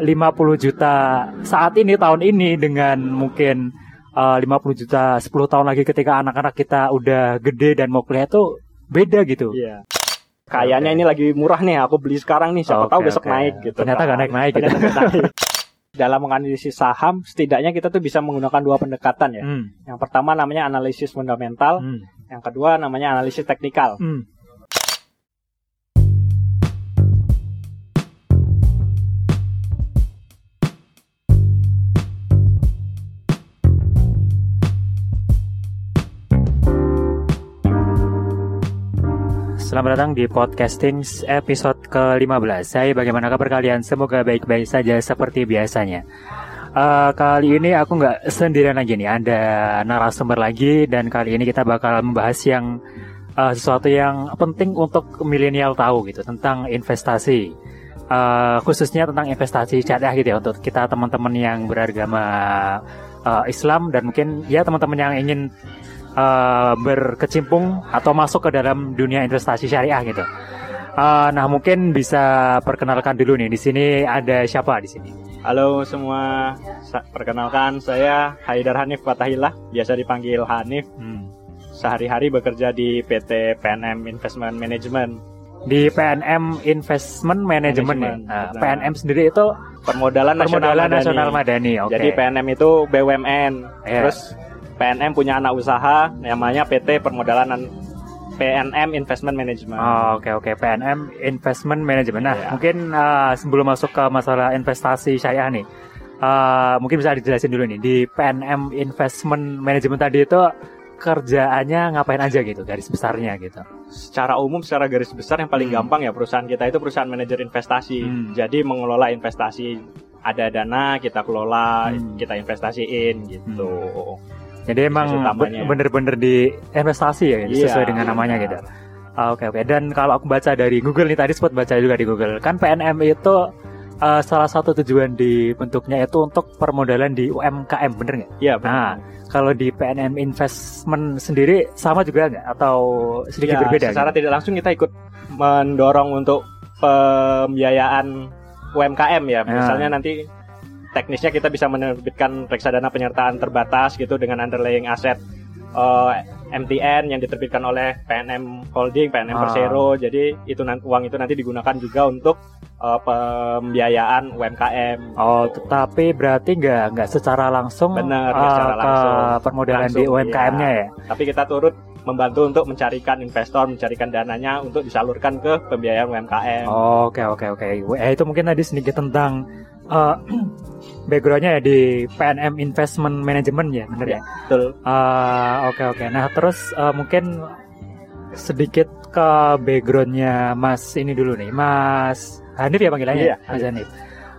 50 juta saat ini tahun ini dengan mungkin uh, 50 juta 10 tahun lagi ketika anak-anak kita udah gede dan mau kuliah itu beda gitu. Iya. Kayaknya ini lagi murah nih, aku beli sekarang nih, siapa Oke, tahu besok oke. naik gitu. Ternyata nggak naik-naik gitu. Naik. Dalam menganalisis saham, setidaknya kita tuh bisa menggunakan dua pendekatan ya. Hmm, Yang pertama namanya analisis fundamental, hmm, yang kedua namanya analisis teknikal. hmm. Selamat datang di podcasting episode ke-15. Saya bagaimana kabar kalian? Semoga baik-baik saja seperti biasanya. Eh, Kali ini aku nggak sendirian lagi nih. Ada narasumber lagi Dan kali ini kita bakal membahas yang eh, Sesuatu yang penting untuk milenial tahu gitu Tentang investasi. Eh, Khususnya tentang investasi syariah gitu ya Untuk kita teman-teman yang beragama eh, Islam Dan mungkin ya teman-teman yang ingin eh, berkecimpung atau masuk ke dalam dunia investasi syariah gitu. Eh, nah mungkin bisa perkenalkan dulu nih di sini ada siapa di sini? Halo semua, Sa- perkenalkan saya Haidar Hanif Fatahillah, biasa dipanggil Hanif. Hmm. Sehari-hari bekerja di PT PNM Investment Management. Di PNM Investment Management ya. Management, Nah, benar. PNM sendiri itu Permodalan, Permodalan Nasional Nasional Madani. Madani. Oke. Jadi PNM itu BUMN. Iya. Terus PNM punya anak usaha namanya PT Permodalan PNM Investment Management. Oh, Oke oke PNM Investment Management. Nah Iya. mungkin eh, sebelum masuk ke masalah investasi syariah nih, eh, mungkin bisa dijelasin dulu nih di PNM Investment Management tadi itu kerjaannya ngapain aja gitu garis besarnya gitu. Secara umum, secara garis besar yang paling Hmm. gampang ya perusahaan kita itu perusahaan manajer investasi. Hmm. Jadi mengelola investasi ada dana kita kelola, Hmm. kita investasiin gitu. Jadi emang bener-bener di investasi ya Iya, sesuai dengan namanya benar. gitu. Ah, Oke oke. Dan kalau aku baca dari Google nih tadi sempat baca juga di Google kan PNM itu eh, salah satu tujuan dibentuknya itu untuk permodalan di UMKM bener nggak? Iya, Nah, kalau di PNM Investment sendiri sama juga nggak atau sedikit Ya, berbeda? Secara gitu? tidak langsung kita ikut mendorong untuk pembiayaan UMKM ya. Ya. Misalnya nanti teknisnya kita bisa menerbitkan reksadana penyertaan terbatas gitu dengan underlying aset eh, MTN yang diterbitkan oleh PNM Holding, PNM Ah. Persero. Jadi itu uang itu nanti digunakan juga untuk eh, pembiayaan UMKM. Oh, gitu. tetapi berarti nggak nggak secara langsung Benar, nggak eh, secara ke langsung. permodalan di Langsung, UMKM-nya iya. ya. Tapi kita turut membantu untuk mencarikan investor, mencarikan dananya untuk disalurkan ke pembiayaan UMKM. Oh, Oke oke oke. Eh, itu mungkin tadi sedikit tentang eh, backgroundnya ya di PNM Investment Management ya, bener ya? Betul. Ah, Oke oke. Nah terus eh, mungkin sedikit ke backgroundnya Mas ini dulu nih, Mas Hanif ya panggilannya, Iya, Mas Hanif.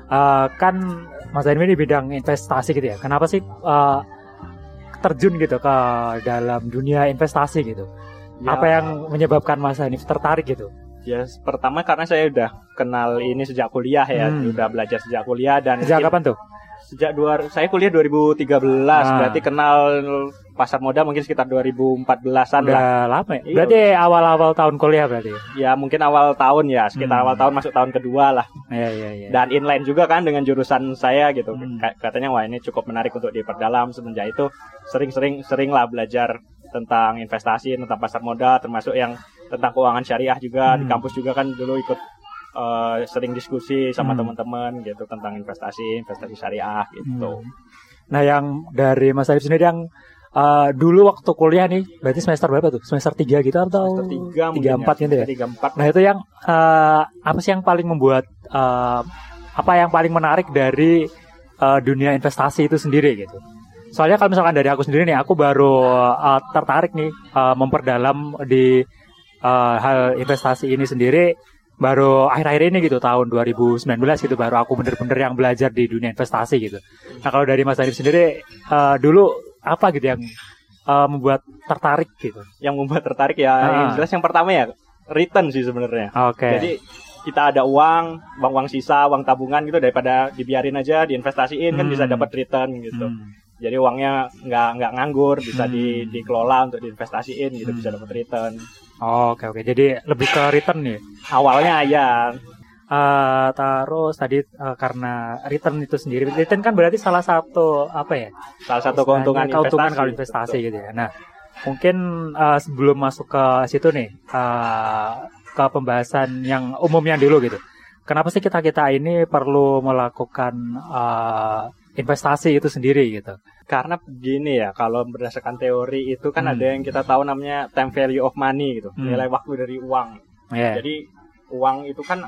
Eh, kan Mas Hanif ini di bidang investasi gitu ya. Kenapa sih eh, terjun gitu ke dalam dunia investasi gitu? Ya, Apa yang menyebabkan Mas Hanif tertarik gitu? Ya, pertama karena saya udah kenal ini sejak kuliah ya, Hmm. udah belajar sejak kuliah dan Sejak kapan tuh? sejak dua saya kuliah 2013, Ah. berarti kenal pasar modal mungkin sekitar 2014-an lah. Udah lama ya? Iya. Berarti awal-awal tahun kuliah berarti? Ya, mungkin awal tahun ya, sekitar Hmm. awal tahun masuk tahun kedua lah. Iya iya iya. Dan inline juga kan dengan jurusan saya gitu. Hmm. Ka- Katanya wah ini cukup menarik untuk diperdalam semenjak itu sering-sering sering lah belajar tentang investasi, tentang pasar modal, termasuk yang tentang keuangan syariah juga di Hmm. kampus juga kan dulu ikut eh, sering diskusi sama Hmm. teman-teman gitu tentang investasi, investasi syariah gitu. Hmm. Nah yang dari Mas Arif sendiri yang uh, dulu waktu kuliah nih, berarti semester berapa tuh? Semester 3 gitu atau Semester tiga tiga empat gitu ya? Tiga empat. Nah itu yang uh, apa sih yang paling membuat uh, apa yang paling menarik dari uh, dunia investasi itu sendiri gitu? Soalnya kalau misalkan dari aku sendiri nih, aku baru uh, tertarik nih uh, memperdalam di uh, hal investasi ini sendiri baru akhir-akhir ini gitu tahun 2019 gitu baru aku bener-bener yang belajar di dunia investasi gitu. Nah kalau dari Mas Arif sendiri uh, dulu apa gitu yang uh, membuat tertarik gitu? Yang membuat tertarik ya, Ah. yang jelas yang pertama ya return sih sebenarnya. Oke. Jadi kita ada uang, uang uang sisa, uang tabungan gitu daripada dibiarin aja diinvestasiin kan Hmm. bisa dapat return gitu. Hmm. Jadi uangnya nggak nggak nganggur, bisa di, Hmm. dikelola untuk diinvestasiin gitu, Hmm. bisa dapat return. Oke oke. Jadi lebih ke return nih. Awalnya ya Uh, terus tadi uh, karena return itu sendiri, return kan berarti salah satu apa ya? Salah satu keuntungan keuntungan investasi. kalau investasi betul. gitu ya. Nah, mungkin uh, sebelum masuk ke situ nih, uh, ke pembahasan yang umumnya dulu gitu. Kenapa sih kita kita ini perlu melakukan uh, investasi itu sendiri gitu? Karena begini ya, kalau berdasarkan teori itu kan hmm. ada yang kita tahu namanya time value of money gitu, hmm. nilai waktu dari uang. Yeah. Jadi uang itu kan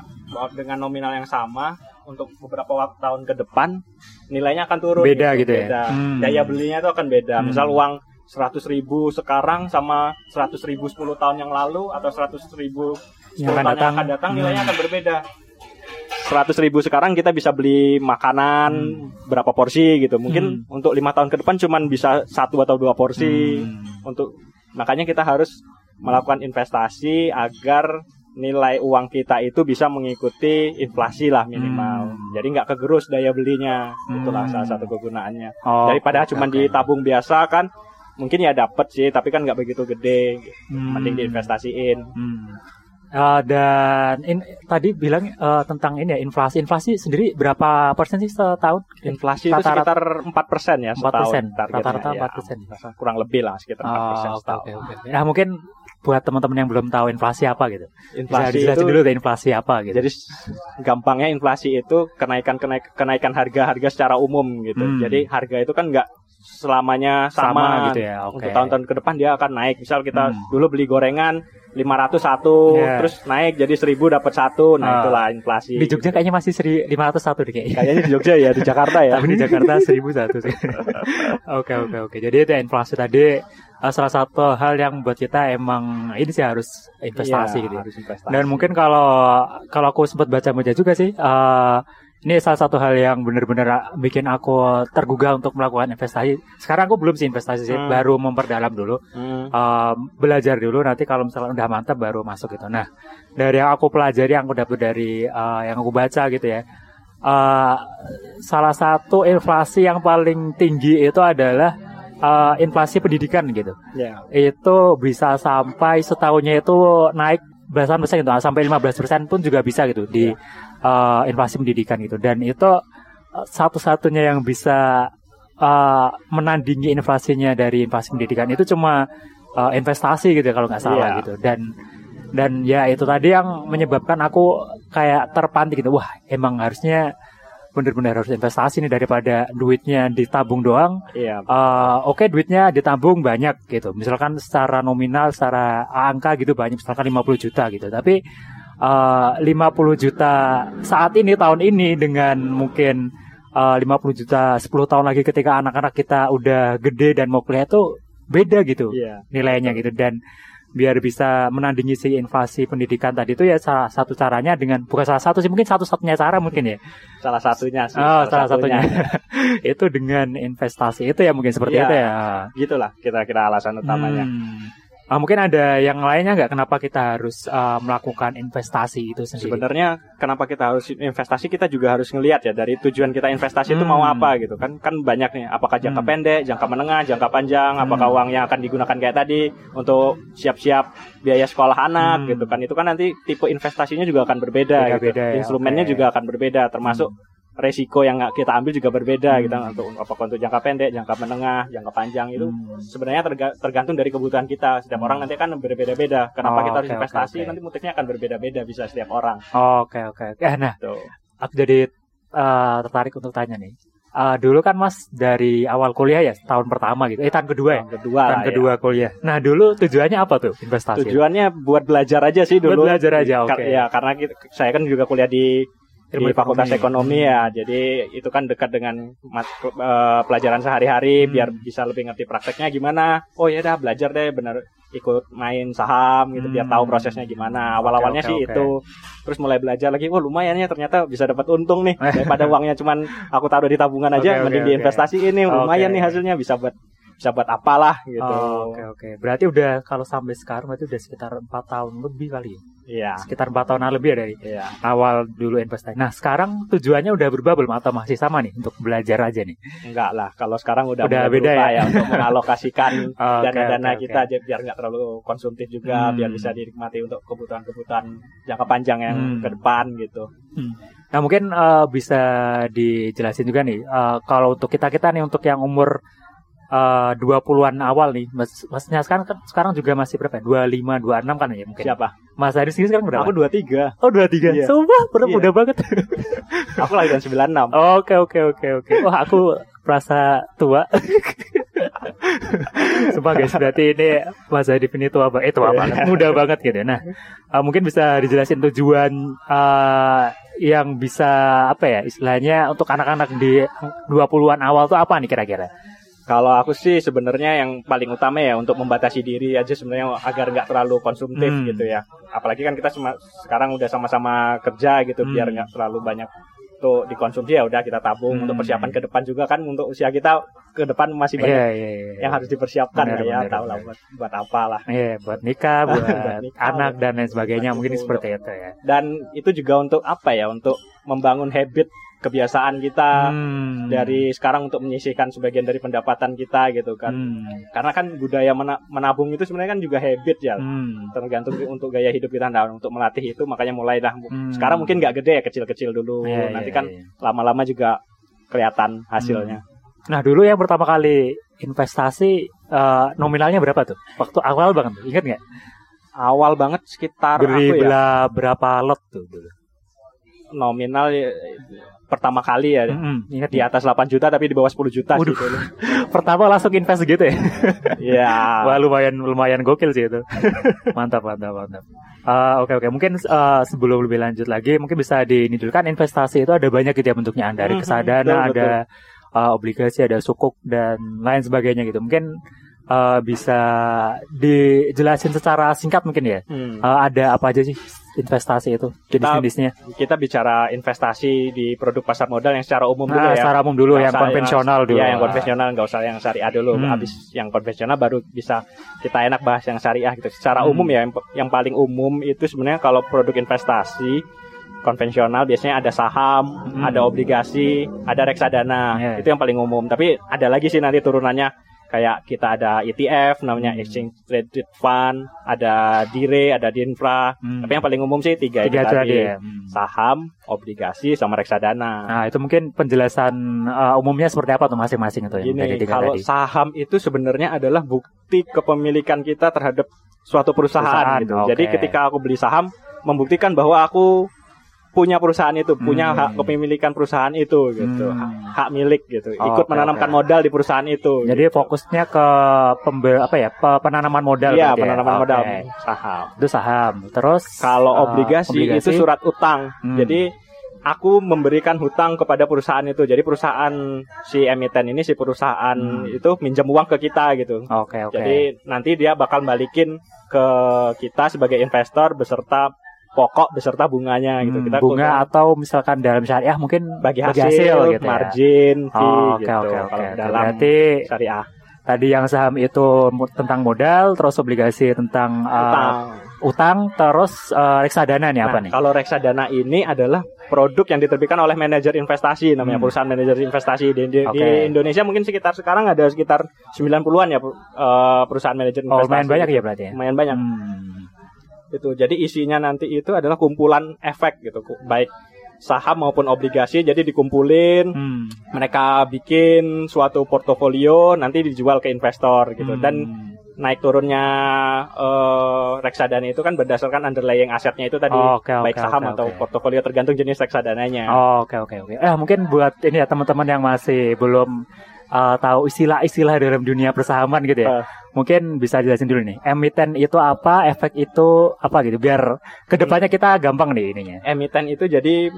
dengan nominal yang sama untuk beberapa waktu tahun ke depan nilainya akan turun beda gitu, gitu ya beda. Hmm. daya belinya itu akan beda hmm. misal uang seratus ribu sekarang sama seratus ribu 10 tahun yang lalu atau seratus ribu 10 yang tahun yang akan datang nilainya hmm. akan berbeda seratus ribu sekarang kita bisa beli makanan hmm. berapa porsi gitu mungkin hmm. untuk lima tahun ke depan cuman bisa satu atau dua porsi hmm. untuk makanya kita harus melakukan investasi agar nilai uang kita itu bisa mengikuti inflasi lah minimal. Hmm. Jadi nggak kegerus daya belinya. Hmm. Itulah salah satu kegunaannya. Oh, Daripada okay, cuma okay. ditabung biasa kan mungkin ya dapat sih tapi kan nggak begitu gede. Hmm. Mending diinvestasiin. Hmm. Uh, dan in, tadi bilang uh, tentang ini ya inflasi inflasi sendiri berapa persen sih setahun inflasi itu sekitar empat persen ya empat persen rata-rata empat persen ya. kurang lebih lah sekitar empat persen oh, setahun okay, okay. nah mungkin buat teman-teman yang belum tahu inflasi apa gitu. Inflasi Bisa itu dulu deh inflasi apa gitu. Jadi gampangnya inflasi itu kenaikan kenaik, kenaikan harga-harga secara umum gitu. Hmm. Jadi harga itu kan nggak selamanya sama, sama gitu ya. Okay. Untuk tahun-tahun ke depan dia akan naik. Misal kita hmm. dulu beli gorengan 500 satu, yeah. terus naik jadi 1000 dapat satu. Nah, uh, itulah inflasi. Di Jogja kayaknya masih 500 satu deh kayaknya. Kayaknya di Jogja ya, di Jakarta ya. Tapi di Jakarta 1000 satu sih. Oke, oke, oke. Jadi itu inflasi tadi uh, salah satu hal yang buat kita emang ini sih harus investasi iya, gitu. Ya. Harus investasi. Dan mungkin kalau kalau aku sempat baca-baca juga sih uh, ini salah satu hal yang benar-benar bikin aku tergugah untuk melakukan investasi. Sekarang aku belum sih investasi sih, hmm. baru memperdalam dulu, hmm. uh, belajar dulu. Nanti kalau misalnya udah mantap baru masuk gitu. Nah, dari yang aku pelajari, yang aku dapat dari uh, yang aku baca gitu ya, uh, salah satu inflasi yang paling tinggi itu adalah uh, inflasi pendidikan gitu. Yeah. Itu bisa sampai setahunnya itu naik belasan persen gitu, sampai 15 persen pun juga bisa gitu di uh, inflasi pendidikan gitu. Dan itu uh, satu-satunya yang bisa uh, menandingi inflasinya dari inflasi pendidikan itu cuma uh, investasi gitu ya, kalau nggak salah yeah. gitu. Dan dan ya itu tadi yang menyebabkan aku kayak terpantik gitu. Wah, emang harusnya benar-benar harus investasi nih daripada duitnya ditabung doang. Iya. Uh, Oke okay, duitnya ditabung banyak gitu. Misalkan secara nominal, secara angka gitu banyak, misalkan 50 juta gitu. Tapi uh, 50 juta saat ini tahun ini dengan mungkin uh, 50 juta 10 tahun lagi ketika anak-anak kita udah gede dan mau kuliah itu beda gitu yeah. nilainya gitu dan biar bisa menandingi si inflasi pendidikan tadi itu ya salah satu caranya dengan bukan salah satu sih mungkin satu-satunya cara mungkin ya salah satunya sih oh, salah, salah satunya, satunya. itu dengan investasi itu ya mungkin seperti ya, itu ya gitulah kira-kira alasan utamanya hmm. Uh, mungkin ada yang lainnya nggak kenapa kita harus uh, melakukan investasi itu sendiri? Sebenarnya kenapa kita harus investasi kita juga harus ngelihat ya dari tujuan kita investasi hmm. itu mau hmm. apa gitu kan kan banyak nih apakah jangka hmm. pendek, jangka menengah, jangka panjang, hmm. apakah uang yang akan digunakan kayak tadi untuk siap-siap biaya sekolah anak hmm. gitu kan itu kan nanti tipe investasinya juga akan berbeda, Beda -beda gitu. Ya, instrumennya okay. juga akan berbeda termasuk hmm resiko yang kita ambil juga berbeda hmm. gitu untuk apakah untuk jangka pendek, jangka menengah, jangka panjang itu hmm. sebenarnya tergantung dari kebutuhan kita. Setiap hmm. orang nanti kan berbeda-beda. Kenapa oh, kita harus okay, investasi? Okay, okay. Nanti motifnya akan berbeda-beda bisa setiap orang. Oke oke. Okay. Eh, nah, Tuh. aku jadi uh, tertarik untuk tanya nih. Uh, dulu kan Mas dari awal kuliah ya tahun pertama gitu, eh tahun kedua ya, tahun kedua, tahun kedua ya. kuliah. Nah dulu tujuannya apa tuh investasi? Tujuannya buat belajar aja sih dulu. Buat belajar aja, oke. Okay. Ya karena kita, saya kan juga kuliah di di Fakultas Ekonomi ya. Jadi itu kan dekat dengan mat, uh, pelajaran sehari-hari hmm. biar bisa lebih ngerti prakteknya gimana. Oh ya dah belajar deh bener ikut main saham gitu hmm. biar tahu hmm. prosesnya gimana. Awal-awalnya okay, okay, sih okay. itu. Terus mulai belajar lagi, oh lumayan ya ternyata bisa dapat untung nih daripada uangnya cuman aku taruh di tabungan aja okay, mending okay, diinvestasi ini lumayan okay. nih hasilnya bisa buat bisa buat apalah gitu. Oke oh, oke okay. Okay. Berarti udah kalau sampai sekarang berarti udah sekitar empat tahun lebih kali ya. Iya. Sekitar empat tahunan lebih ya dari Iya. awal dulu investasi. Nah sekarang tujuannya udah berubah belum atau masih sama nih untuk belajar aja nih? Enggak lah, kalau sekarang udah, Udah beda berubah ya? untuk mengalokasikan dana-dana oke, kita oke. aja biar nggak terlalu konsumtif juga, Hmm. biar bisa dinikmati untuk kebutuhan-kebutuhan jangka panjang yang Hmm. ke depan gitu. Nah mungkin eh, bisa dijelasin juga nih eh, kalau untuk kita kita nih untuk yang umur eh, 20-an awal nih, mas, masnya sekarang kan sekarang juga masih berapa? ya? 25, 26 kan ya mungkin. Siapa? Mas Haris ini sekarang berapa? Aku 23. Oh 23 Iya. Sumpah bener Iya. muda banget Aku lahiran 96. Oke oke oke oke Wah aku merasa tua Sumpah guys Berarti ini Mas Hadif ini tua banget Eh tua Iya. banget Muda banget gitu Nah eh, mungkin bisa dijelasin tujuan eh, Yang bisa Apa ya Istilahnya Untuk anak-anak di 20an awal tuh apa nih kira-kira Kalau aku sih sebenarnya yang paling utama ya untuk membatasi diri aja sebenarnya agar nggak terlalu konsumtif Hmm. gitu ya. Apalagi kan kita sema- sekarang udah sama-sama kerja gitu Hmm. biar nggak terlalu banyak tuh dikonsumsi ya udah kita tabung. Hmm. untuk persiapan ke depan juga kan untuk usia kita ke depan masih banyak Iya iya iya. yang harus dipersiapkan Benar, lah ya tahu lah buat buat apa lah Iya buat nikah Buat, Buat nikah, anak dan lain sebagainya. Mungkin itu, seperti itu ya. Dan itu juga untuk apa ya? Untuk membangun habit kebiasaan kita Hmm. dari sekarang untuk menyisihkan sebagian dari pendapatan kita gitu kan Hmm. karena kan budaya mena- menabung itu sebenarnya kan juga habit ya Hmm. tergantung untuk gaya hidup kita nah untuk melatih itu makanya mulai dah Hmm. sekarang mungkin nggak gede ya kecil-kecil dulu Iya, nanti kan iya. lama-lama juga kelihatan hasilnya Nah dulu yang pertama kali investasi eh, nominalnya berapa tuh? Waktu awal banget, ingat nggak? awal banget sekitar Beri aku ya berapa lot tuh dulu? nominal ya, pertama kali ya Mm-mm, ingat di atas 8 juta tapi di bawah 10 juta Waduh. dulu. Pertama langsung invest gitu ya? ya Wah lumayan lumayan gokil sih itu. mantap mantap mantap. Eh, Oke oke mungkin eh, sebelum lebih lanjut lagi mungkin bisa di ini dulu kan investasi itu ada banyak gitu ya bentuknya ada Mhm, reksadana betul, ada eh, obligasi ada sukuk dan lain sebagainya gitu mungkin eh, bisa dijelasin secara singkat mungkin ya hmm, Eh, ada apa aja sih investasi itu Kita- jenis-jenisnya kita bicara investasi di produk pasar modal yang secara umum dulu nah, ya secara umum dulu yang konvensional dulu Iya yang konvensional nggak usah yang syariah dulu. Hmm. Habis yang konvensional baru bisa kita enak bahas yang syariah gitu. Secara Hmm. umum ya yang, yang paling umum itu sebenarnya kalau produk investasi konvensional biasanya ada saham, Hmm. ada obligasi, ada reksadana. Iya. Itu yang paling umum. Tapi ada lagi sih nanti turunannya kayak kita ada ETF namanya Hmm. Exchange Traded Fund, ada DIRE, ada DINFRA. Hmm. Tapi yang paling umum sih tiga, tiga itu tadi. ya Hmm. Saham, obligasi, sama reksadana. Nah, itu mungkin penjelasan uh, umumnya seperti apa tuh masing-masing itu dari Gini, tiga kalau tadi. saham itu sebenarnya adalah bukti kepemilikan kita terhadap suatu perusahaan, Perusahaan, gitu. oke. Jadi ketika aku beli saham, membuktikan bahwa aku punya perusahaan itu, punya Hmm. hak kepemilikan perusahaan itu, gitu, Hmm. hak, milik, gitu. Oh, Ikut oke, menanamkan oke. modal di perusahaan itu. Jadi gitu. fokusnya ke pembe apa ya? pe- penanaman modal Iya, ya? penanaman Oke. modal saham. Itu saham. Terus Kalau uh, obligasi, itu surat utang. Hmm. Jadi aku memberikan hutang kepada perusahaan itu. Jadi perusahaan si emiten ini si perusahaan Hmm. itu minjem uang ke kita gitu. Oke, oke. Jadi nanti dia bakal balikin ke kita sebagai investor beserta pokok beserta bunganya gitu. Hmm, Kita bunga atau misalkan dalam syariah mungkin bagi hasil, gitu ya. margin, fee Oh, gitu. oke, oke. Kalau Oke, dalam Berarti syariah tadi yang saham itu tentang modal, terus obligasi tentang uh, utang. utang, terus uh, reksadana nih apa Nah, nih? kalau reksadana ini adalah produk yang diterbitkan oleh manajer investasi namanya Hmm. perusahaan manajer investasi di, di- di Oke. Indonesia mungkin sekitar sekarang ada sekitar 90-an ya eh, perusahaan manajer Oh, investasi. lumayan banyak ya berarti ya. Lumayan banyak. Hmm. Itu. Jadi isinya nanti itu adalah kumpulan efek gitu, baik saham maupun obligasi. Jadi dikumpulin, Hmm. mereka bikin suatu portofolio, nanti dijual ke investor gitu. Hmm. Dan naik turunnya eh, reksadana itu kan berdasarkan underlying asetnya itu tadi, Oke, oke, baik saham oke, atau oke. portofolio tergantung jenis reksadananya. Oke oke oke. Eh mungkin buat ini ya teman-teman yang masih belum uh, tahu istilah-istilah dalam dunia persahaman gitu ya. Eh. Mungkin bisa jelasin dulu nih. Emiten itu apa, efek itu apa gitu biar ke depannya kita gampang nih ininya. Emiten itu jadi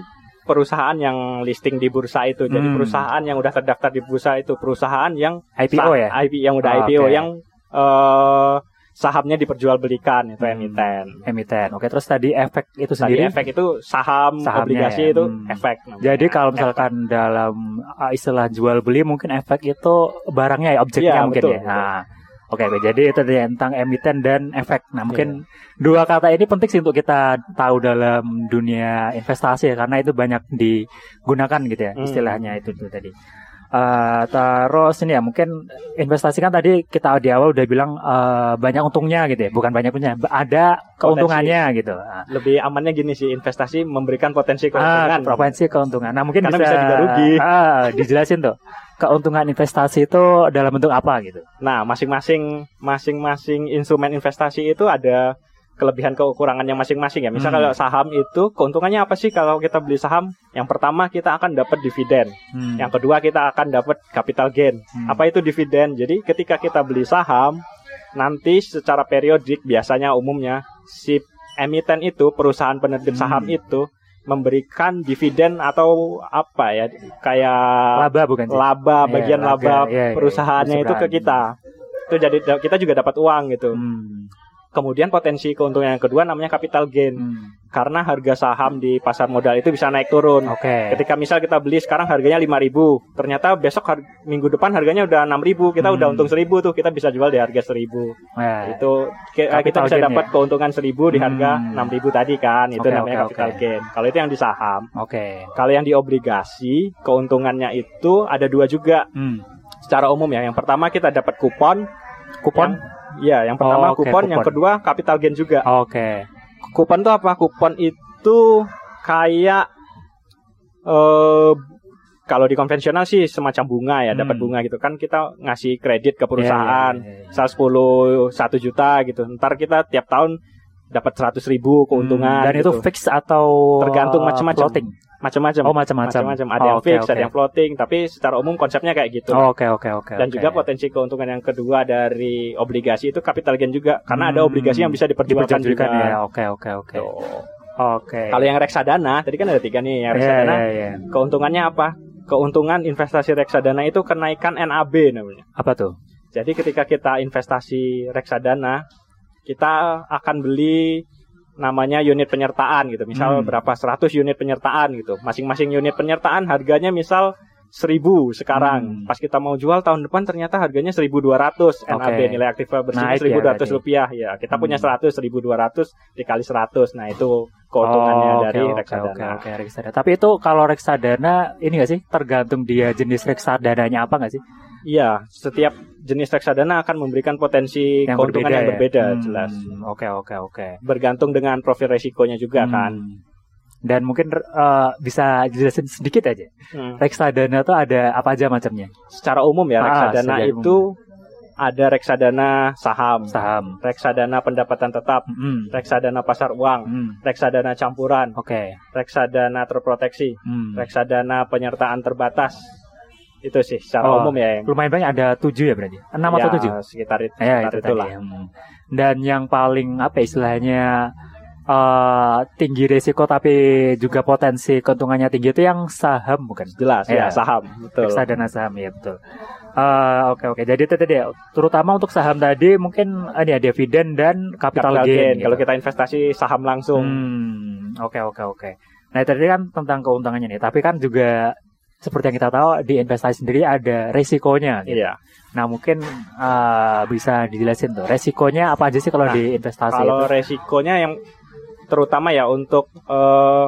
perusahaan yang listing di bursa itu. Jadi Hmm. perusahaan yang udah terdaftar di bursa itu perusahaan yang IPO ya. IP yang udah Oh, IPO oke. yang eh, sahamnya diperjualbelikan itu Hmm. emiten. Emiten. Oke terus tadi efek itu Tadi sendiri. efek itu saham, Sahamnya obligasi ya. itu Hmm. efek. namanya. Jadi kalau Efek. misalkan dalam uh, istilah jual beli mungkin efek itu barangnya ya objeknya Iya, mungkin betul, ya. betul. Nah, Oke, oke. jadi itu tentang emiten dan efek. Nah, mungkin dua kata ini penting sih untuk kita tahu dalam dunia investasi ya, karena itu banyak digunakan gitu ya, Hmm. istilahnya itu tuh tadi. Eh, terus ini ya mungkin investasi kan tadi kita di awal udah bilang eh, banyak untungnya gitu ya, bukan banyak punya, ada keuntungannya gitu. Ah, Lebih amannya gini sih, investasi memberikan potensi Ah, keuntungan. potensi keuntungan. Nah, mungkin Karena bisa, bisa juga rugi. Ah, dijelasin tuh. Keuntungan investasi itu dalam bentuk apa gitu? Nah, masing-masing masing-masing instrumen investasi itu ada kelebihan kekurangannya masing-masing ya. Misal Hmm. kalau saham itu keuntungannya apa sih kalau kita beli saham? Yang pertama kita akan dapat dividen. Hmm. Yang kedua kita akan dapat capital gain. Hmm. Apa itu dividen? Jadi ketika kita beli saham, nanti secara periodik biasanya umumnya si emiten itu perusahaan penerbit Hmm. saham itu memberikan dividen atau apa ya kayak laba bukan sih? laba Iya, bagian laba, laba iya, iya, perusahaannya itu ke kita itu jadi kita juga dapat uang gitu Hmm. Kemudian potensi keuntungan yang kedua namanya capital gain Hmm. karena harga saham di pasar modal itu bisa naik turun Oke. ketika misal kita beli sekarang harganya 5000 ternyata besok har- minggu depan harganya udah 6000 kita Hmm. udah untung 1000 tuh kita bisa jual di harga 1000 Nah, itu ki- Capital kita bisa dapat ya? keuntungan 1000 di harga Hmm. 6000 tadi kan itu Oke, namanya oke, capital oke. gain kalau itu yang di saham Oke. kalau yang di obligasi keuntungannya itu ada dua juga Hmm. secara umum ya. Yang pertama kita dapat kupon. Kupon? Iya, yang pertama Oh, oke, kupon, yang kupon. kedua capital gain juga. Oke. Kupon itu apa? Kupon itu kayak eh kalau di konvensional sih semacam bunga ya, dapat Hmm. bunga gitu kan kita ngasih kredit ke perusahaan Iya, iya, iya. misal 10 1 juta gitu. Ntar kita tiap tahun dapat 100 ribu keuntungan Hmm, Dan gitu. itu fix atau Tergantung macam-macam. floating? Macam-macam. Oh, macam-macam. Macam-macam. Ada Oh, yang oke, fix, oke. ada yang floating, tapi secara umum konsepnya kayak gitu. Oh, Oke, oke, oke. Dan oke. juga potensi keuntungan yang kedua dari obligasi itu capital gain juga karena ada Hmm, obligasi yang bisa diperjualkan juga. ya. Oke, oke, oke. Oke. Kalau yang reksadana, tadi kan ada tiga nih. Yang Iya, reksadana, iya, iya. keuntungannya apa? Keuntungan investasi reksadana itu kenaikan NAB namanya. Apa tuh? Jadi ketika kita investasi reksadana, kita akan beli namanya unit penyertaan gitu. Misal Hmm. berapa 100 unit penyertaan gitu. Masing-masing unit penyertaan harganya misal 1000 sekarang. Hmm. Pas kita mau jual tahun depan ternyata harganya 1200 NAB Oke. nilai aktif bersihnya Naik ya 1200 berarti. rupiah ya. Kita punya Hmm. 100 1200 dikali 100. Nah, itu keuntungannya Oh, dari oke, reksadana. Oke, oke, reksadana. Tapi itu kalau reksadana ini nggak sih tergantung dia jenis reksadananya apa nggak sih? Iya, setiap jenis reksadana akan memberikan potensi keuntungan yang ya? berbeda Hmm, jelas. Oke, oke, oke. Bergantung dengan profil resikonya juga Hmm. kan. Dan mungkin eh, bisa jelasin sedikit aja. Hmm. Reksadana tuh ada apa aja macamnya? Secara umum ya Ah, reksadana itu ada reksadana saham, Saham. reksadana pendapatan tetap, Hmm. reksadana pasar uang, Hmm. reksadana campuran, Oke. reksadana terproteksi, Hmm. reksadana penyertaan terbatas. Itu sih secara Oh, umum ya yang Lumayan banyak ada tujuh ya berarti? Enam ya, atau tujuh? sekitar itu, Ya sekitar itu itulah. tadi. Hmm. Dan yang paling apa ya, istilahnya eh tinggi risiko tapi juga potensi keuntungannya tinggi itu yang saham bukan? Jelas Ya. ya saham, betul. Reksadana saham ya betul. Eh, Oke oke. Jadi itu tadi ya, terutama untuk saham tadi mungkin ini ya dividen dan capital, Capital gain. gain gitu. kalau kita investasi saham langsung. Hmm, oke oke oke. Nah tadi kan tentang keuntungannya nih, tapi kan juga seperti yang kita tahu di investasi sendiri ada resikonya. Gitu. Iya. Nah mungkin eh, bisa dijelasin tuh resikonya apa aja sih kalau Nah, di investasi Kalau itu? resikonya yang terutama ya untuk eh,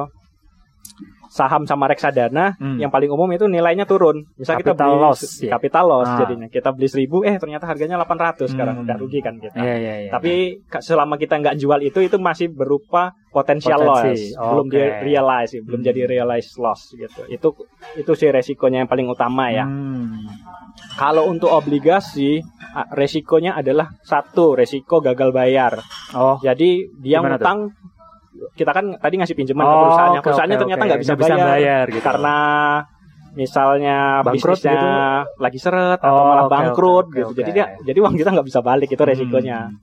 saham sama reksadana Hmm. yang paling umum itu nilainya turun. Misal kita Capital beli loss, ya. capital loss Ah. jadinya. Kita beli 1000 eh ternyata harganya 800 sekarang Hmm. udah rugi kan kita. Iya iya iya. Tapi ka- selama kita nggak jual itu itu masih berupa potensial Potensi, loss, belum oke. di realize, belum Hmm. jadi realize loss gitu. Itu itu sih resikonya yang paling utama ya. Hmm. Kalau untuk obligasi resikonya adalah satu resiko gagal bayar. Oh. Jadi dia ngutang kita kan tadi ngasih pinjaman ke Oh, perusahaannya. oke, perusahaannya oke, ternyata nggak bisa, Nggak bisa bayar, bayar gitu. karena misalnya Bangkrut bisnisnya gitu? lagi seret atau Oh, malah oke, bangkrut oke, gitu. oke, Jadi dia jadi uang kita nggak bisa balik itu resikonya. Hmm.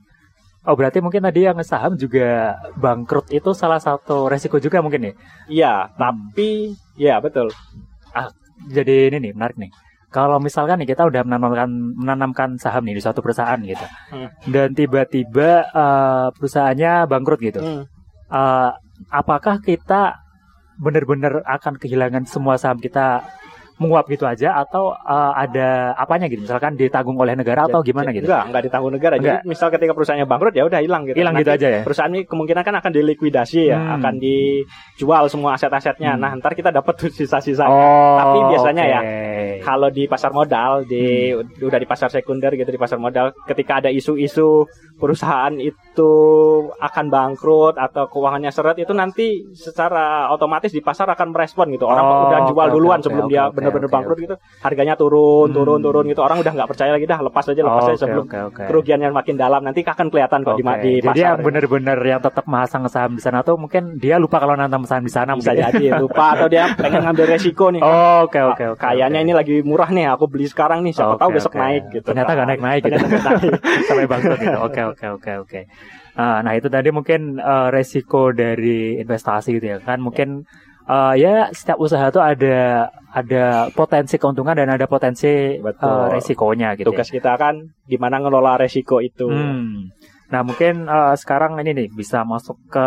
Oh berarti mungkin tadi yang saham juga bangkrut itu salah satu resiko juga mungkin ya? Iya, Hmm. tapi ya betul. Jadi ini nih menarik nih. Kalau misalkan nih kita udah menanamkan menanamkan saham nih di suatu perusahaan gitu, Hmm. dan tiba-tiba eh, perusahaannya bangkrut gitu, Hmm. Eh, apakah kita benar-benar akan kehilangan semua saham kita menguap gitu aja atau uh, ada apanya gitu misalkan ditanggung oleh negara atau gimana gitu enggak enggak ditanggung negara enggak. jadi misal ketika perusahaannya bangkrut ya udah hilang gitu hilang gitu aja ya perusahaan ini kemungkinan kan akan dilikuidasi ya hmm. akan dijual semua aset-asetnya hmm. nah ntar kita dapat sisa-sisa oh, tapi biasanya okay. ya kalau di pasar modal di hmm. udah di pasar sekunder gitu di pasar modal ketika ada isu-isu perusahaan itu akan bangkrut atau keuangannya seret itu nanti secara otomatis di pasar akan merespon gitu orang oh, udah jual okay, duluan okay, sebelum okay, dia okay, benar-benar okay, bangkrut okay. gitu harganya turun hmm. turun turun gitu orang udah nggak percaya lagi dah lepas aja lepas oh, aja sebelum okay, okay. kerugiannya makin dalam nanti akan kelihatan kok okay. di, di pasar. Jadi yang benar-benar yang tetap masang saham di sana tuh mungkin dia lupa kalau nanam saham di sana bisa jadi lupa atau dia pengen ngambil resiko nih. Oh, oke oke oke. Kayaknya okay. ini lagi murah nih aku beli sekarang nih siapa okay, tahu besok okay. naik gitu. Ternyata nggak naik naik gitu. Sampai bangkrut gitu. Oke oke oke oke. Ah, nah itu tadi mungkin uh, resiko dari investasi gitu ya kan mungkin uh, ya setiap usaha tuh ada ada potensi keuntungan dan ada potensi Uh, resikonya gitu. Tugas ya. kita kan gimana ngelola resiko itu. Hmm. Nah mungkin uh, sekarang ini nih bisa masuk ke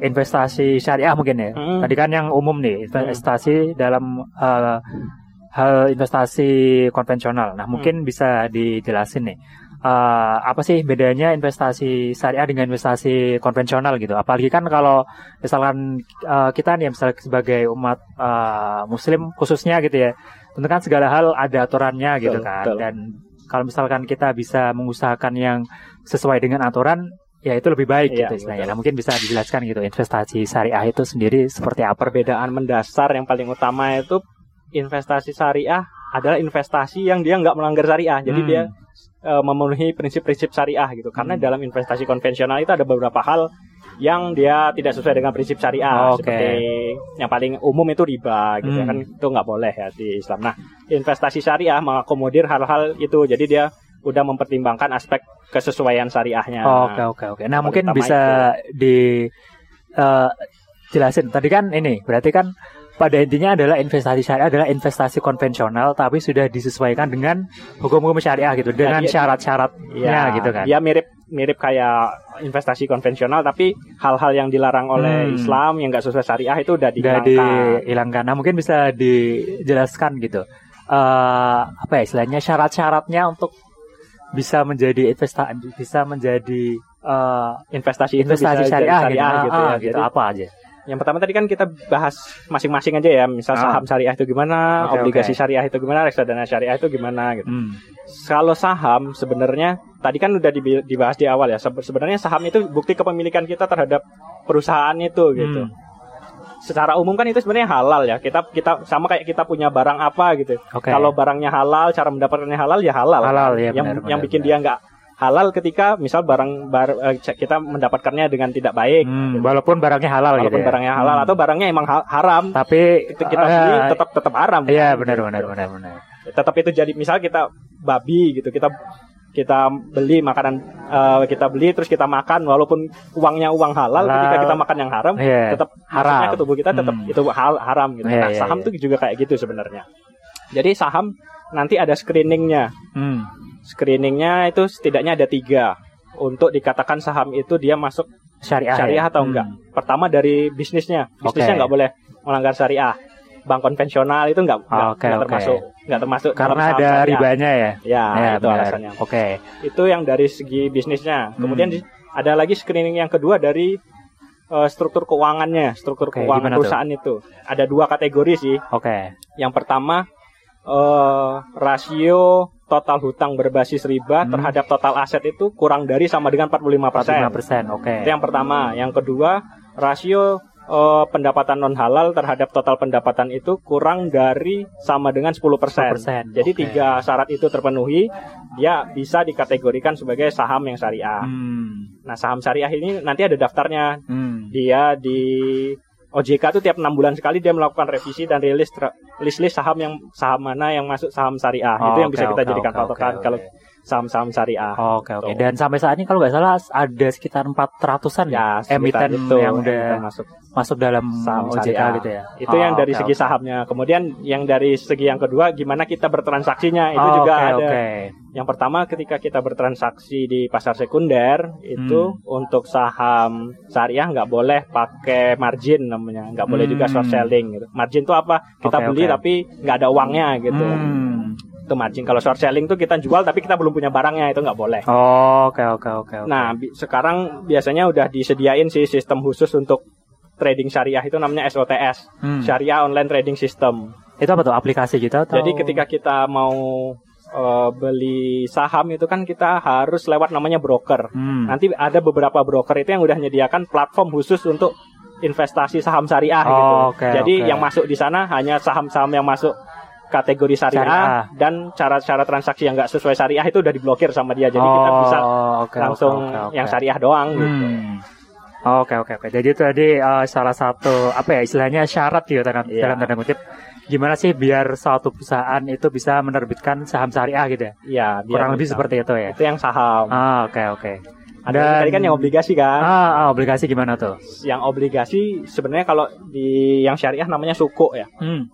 investasi syariah mungkin ya. Hmm. Tadi kan yang umum nih investasi hmm. dalam uh, hal investasi konvensional. Nah mungkin hmm. bisa dijelasin nih uh, apa sih bedanya investasi syariah dengan investasi konvensional gitu? Apalagi kan kalau misalkan uh, kita nih misalnya sebagai umat uh, muslim khususnya gitu ya, tentu kan segala hal ada aturannya gitu kan. Betul. Dan kalau misalkan kita bisa mengusahakan yang sesuai dengan aturan ya itu lebih baik iya, gitu istilahnya. Nah, mungkin bisa dijelaskan gitu investasi syariah itu sendiri seperti apa? Perbedaan mendasar yang paling utama itu investasi syariah adalah investasi yang dia nggak melanggar syariah. Jadi hmm. dia uh, memenuhi prinsip-prinsip syariah gitu. Karena hmm. dalam investasi konvensional itu ada beberapa hal yang dia tidak sesuai dengan prinsip syariah oh, okay. seperti yang paling umum itu riba gitu hmm. kan itu nggak boleh ya di Islam. Nah investasi syariah mengakomodir hal-hal itu jadi dia udah mempertimbangkan aspek kesesuaian syariahnya. Oke oke oke. Nah mungkin bisa itu. di uh, jelasin tadi kan ini berarti kan pada intinya adalah investasi syariah adalah investasi konvensional tapi sudah disesuaikan dengan hukum-hukum syariah gitu dengan ya, syarat-syaratnya ya, gitu kan. Ya mirip mirip kayak investasi konvensional tapi hal-hal yang dilarang oleh hmm. Islam yang nggak sesuai syariah itu udah dihilangkan. Udah dihilangkan. Nah, mungkin bisa dijelaskan gitu. Uh, apa ya istilahnya syarat-syaratnya untuk bisa menjadi investasi bisa menjadi uh, investasi investasi syariah, syariah gitu, gitu, ya. gitu apa aja yang pertama tadi kan kita bahas masing-masing aja ya, misal ah. saham syariah itu gimana, okay, obligasi okay. syariah itu gimana, reksadana syariah itu gimana gitu. Hmm. Kalau saham sebenarnya tadi kan udah dibahas di awal ya. Sebenarnya saham itu bukti kepemilikan kita terhadap perusahaan itu gitu. Hmm. Secara umum kan itu sebenarnya halal ya. Kita kita sama kayak kita punya barang apa gitu. Okay. Kalau barangnya halal, cara mendapatkannya halal ya halal. Halal ya. Yang benar, yang bikin benar. dia nggak halal ketika misal barang bar, uh, kita mendapatkannya dengan tidak baik hmm, walaupun barangnya halal walaupun gitu ya? barangnya halal hmm. atau barangnya emang ha haram tapi kita, kita uh, beli tetap tetap haram iya kan? benar benar benar benar tetap itu jadi misal kita babi gitu kita kita beli makanan uh, kita beli terus kita makan walaupun uangnya uang halal, halal. ketika kita makan yang haram yeah. tetap haram ke tubuh kita tetap hmm. itu hal haram gitu. Yeah, nah, yeah, saham yeah. tuh juga kayak gitu sebenarnya. Jadi saham nanti ada screeningnya. Hmm screeningnya itu setidaknya ada tiga untuk dikatakan saham itu dia masuk syariah, syariah ya? atau enggak. Hmm. Pertama dari bisnisnya, bisnisnya nggak okay. boleh melanggar syariah. Bank konvensional itu enggak, enggak, okay, enggak termasuk enggak termasuk karena ada syariah. ribanya ya. Ya, ya itu benar. alasannya. Oke. Okay. Itu yang dari segi bisnisnya. Kemudian hmm. ada lagi screening yang kedua dari uh, struktur keuangannya, struktur okay, keuangan perusahaan tuh? itu. Ada dua kategori sih. Oke. Okay. Yang pertama uh, rasio total hutang berbasis riba hmm. terhadap total aset itu kurang dari sama dengan 45 persen. 45 persen, oke. Okay. Itu yang pertama. Yang kedua, rasio uh, pendapatan non halal terhadap total pendapatan itu kurang dari sama dengan 10 persen. Jadi okay. tiga syarat itu terpenuhi, dia bisa dikategorikan sebagai saham yang syariah. Hmm. Nah, saham syariah ini nanti ada daftarnya. Hmm. Dia di OJK itu tiap enam bulan sekali dia melakukan revisi dan rilis list-list saham yang saham mana yang masuk saham syariah oh, itu yang okay, bisa kita okay, jadikan okay, patokan okay, okay. Saham-saham syariah. Oke oke. Dan sampai saat ini kalau nggak salah ada sekitar 400-an Ya, sekitar emiten itu yang udah masuk masuk dalam saham OJK syariah. gitu ya. Itu Oh, yang dari oke, segi oke. sahamnya. Kemudian yang dari segi yang kedua gimana kita bertransaksinya itu Oh, juga oke, ada. oke. Yang pertama ketika kita bertransaksi di pasar sekunder itu Hmm. untuk saham syariah nggak boleh pakai margin namanya, nggak boleh juga Hmm. short selling. Gitu. Margin itu apa? Kita Oke, beli oke. tapi nggak ada uangnya gitu. Hmm. Itu margin. Kalau short selling itu kita jual tapi kita belum punya barangnya itu nggak boleh. Oh, Oke oke oke. Nah, bi- sekarang biasanya udah disediain sih sistem khusus untuk trading syariah itu namanya SOTS, Hmm. Syariah Online Trading System. itu apa tuh aplikasi gitu atau? Jadi ketika kita mau eh, beli saham itu kan kita harus lewat namanya broker. Hmm. Nanti ada beberapa broker itu yang udah menyediakan platform khusus untuk investasi saham syariah Oh, gitu. oke, Jadi oke. yang masuk di sana hanya saham-saham yang masuk kategori syariah, Syariah. dan cara-cara transaksi yang nggak sesuai syariah itu udah diblokir sama dia. Jadi kita Oh, bisa oke, langsung oke, oke. yang syariah doang gitu. Hmm. Oke oke oke. Jadi itu tadi eh, salah satu apa ya istilahnya syarat gitu dalam, Iya. dalam tanda kutip. Gimana sih biar suatu perusahaan itu bisa menerbitkan saham syariah gitu ya? Iya, biar Kurang lebih bisa. seperti itu ya. itu yang saham. Ah oke oke. Ada Dan- tadi kan yang obligasi kan. Ah, ah, obligasi gimana tuh? Yang obligasi sebenarnya kalau di yang syariah namanya suku ya. Hmm.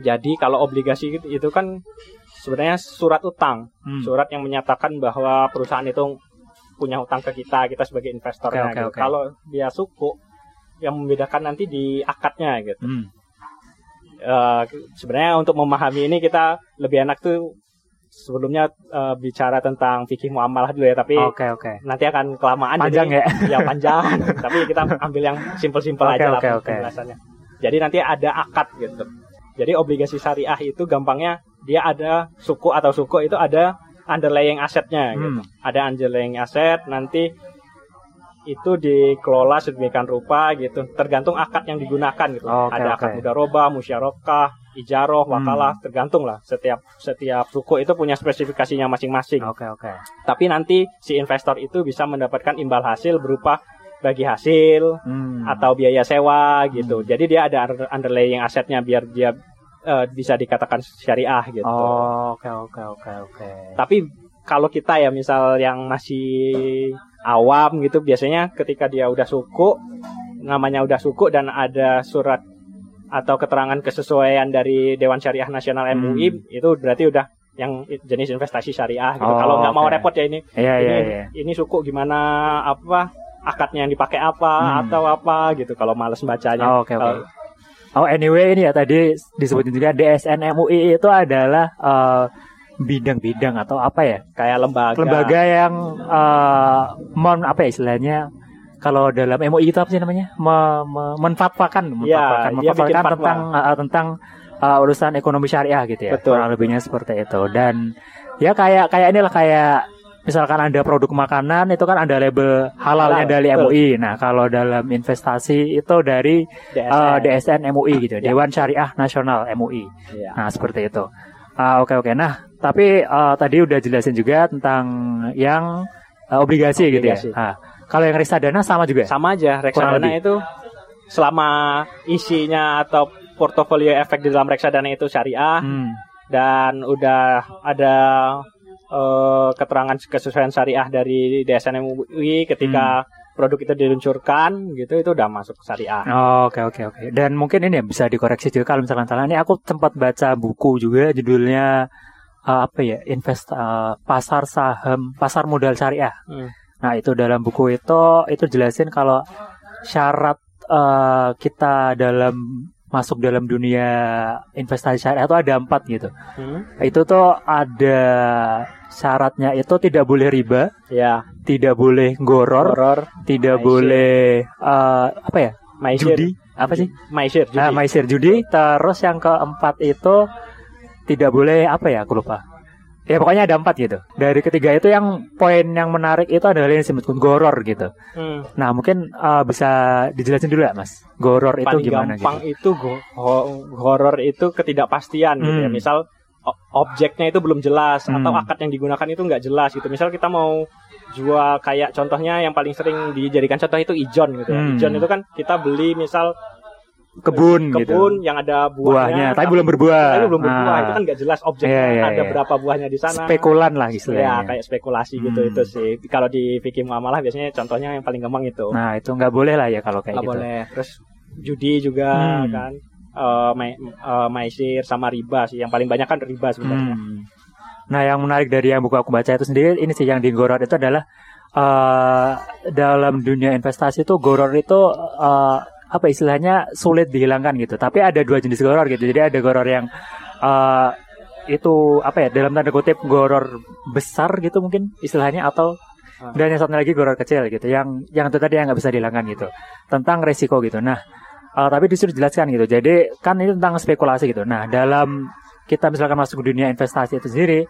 Jadi kalau obligasi itu, kan sebenarnya surat utang, Hmm. surat yang menyatakan bahwa perusahaan itu punya utang ke kita, kita sebagai investornya. Oke, oke, gitu. oke. Kalau dia suku, yang membedakan nanti di akadnya gitu. Hmm. Eh, sebenarnya untuk memahami ini kita lebih enak tuh sebelumnya eh, bicara tentang fikih muamalah dulu ya, tapi Oke oke. nanti akan kelamaan Panjang jadi, ya? ya panjang tapi kita ambil yang simpel-simpel Oke, aja lah oke, oke. penjelasannya jadi nanti ada akad gitu jadi obligasi syariah itu gampangnya dia ada suku atau suku itu ada underlying asetnya gitu Hmm. ada underlying aset nanti itu dikelola sedemikian rupa gitu tergantung akad yang digunakan gitu Oke, ada akad mudaroba musyarakah ijaroh Hmm. wakalah tergantung lah setiap setiap suku itu punya spesifikasinya masing-masing Oke oke. tapi nanti si investor itu bisa mendapatkan imbal hasil berupa bagi hasil Hmm. atau biaya sewa gitu. Jadi dia ada under- underlying asetnya biar dia eh, bisa dikatakan syariah gitu. Oh, Oke oke oke oke. Tapi kalau kita ya misal yang masih awam gitu biasanya ketika dia udah suku namanya udah suku dan ada surat atau keterangan kesesuaian dari Dewan Syariah Nasional Hmm. MUI itu berarti udah yang jenis investasi syariah gitu. Oh, kalau nggak mau oke. repot ya ini Iya iya ini, iya. ini suku gimana apa akadnya yang dipakai apa Hmm. atau apa gitu kalau males bacanya. Oh, Oke oke. Kalau- Oh anyway ini ya tadi disebutin juga DSN MUI itu adalah eh, bidang-bidang atau apa ya? kayak lembaga. lembaga yang eh, mon apa ya istilahnya kalau dalam MUI itu apa sih namanya Me, me, menfatwakan menfatwakan, Ya, menfatwakan tentang eh, tentang eh, urusan ekonomi syariah gitu ya Betul. kurang lebihnya seperti itu dan ya kayak kayak inilah kayak misalkan ada produk makanan itu kan ada label halalnya Halal, dari betul. MUI nah kalau dalam investasi itu dari eh, DSN. DSN MUI gitu Ya. Dewan Syariah Nasional MUI Iya. Nah, seperti itu. Ah, Oke, oke. Nah, tapi ah, tadi udah jelasin juga tentang yang ah, obligasi, gitu ya. Obligasi. Ah, kalau yang reksadana sama juga? Sama aja reksadana itu selama isinya atau portofolio efek di dalam reksadana itu syariah Hmm. dan udah ada eh, keterangan kesesuaian syariah dari DSN MUI ketika Hmm. produk itu diluncurkan gitu itu udah masuk syariah. Oh, Oke, oke, oke. Dan mungkin ini ya bisa dikoreksi juga kalau misalkan salah. Ini aku sempat baca buku juga judulnya ah, apa ya? Invest ah, pasar saham, pasar modal syariah. Hmm. Nah, itu dalam buku itu itu jelasin kalau syarat eh, kita dalam masuk dalam dunia investasi syariah itu ada empat gitu. Hmm. itu tuh ada syaratnya itu tidak boleh riba, Ya, tidak boleh goror, horor, tidak maisir. boleh eh, apa ya maisir, judi apa sih? maisir, judi. Ah, maisir judi. Terus yang keempat itu tidak boleh apa ya? Aku lupa. Ya pokoknya ada empat gitu. Dari ketiga itu yang poin yang menarik itu adalah yang disebut goror gitu. Hmm. Nah mungkin eh, bisa dijelasin dulu ya mas. Goror itu paling gimana gampang gitu? itu go- horor itu ketidakpastian gitu ya. Hmm. Misal objeknya itu belum jelas Hmm. atau akad yang digunakan itu nggak jelas gitu. Misal kita mau jual kayak contohnya yang paling sering dijadikan contoh itu ijon gitu ya. Hmm. Ijon itu kan kita beli misal kebun, gitu. kebun yang ada buahnya, buahnya, tapi belum berbuah. Tapi belum berbuah. Ah. Itu kan nggak jelas objeknya Iya, iya, ada iya. berapa buahnya di sana. Spekulan lah Ya, istilahnya. kayak spekulasi gitu Hmm. itu sih. Kalau di fikih muamalah biasanya contohnya yang paling gampang itu. Nah itu nggak boleh lah ya kalau kayak nggak gitu. boleh. Terus judi juga Hmm. kan. Eh, mai- eh, maisir sama riba sih. Yang paling banyak kan riba sebenarnya. Hmm. Nah, yang menarik dari yang buku aku baca itu sendiri, ini sih yang di Goror itu adalah eh dalam dunia investasi itu Goror itu eh, apa istilahnya sulit dihilangkan gitu. Tapi ada dua jenis Goror gitu. Jadi ada Goror yang eh itu apa ya dalam tanda kutip Goror besar gitu mungkin istilahnya atau Ah. dan yang satu lagi Goror kecil gitu. Yang yang itu tadi yang nggak bisa dihilangkan gitu. Tentang resiko gitu. Nah, eh, tapi disuruh dijelaskan gitu. Jadi kan ini tentang spekulasi gitu. Nah, dalam kita misalkan masuk ke dunia investasi itu sendiri,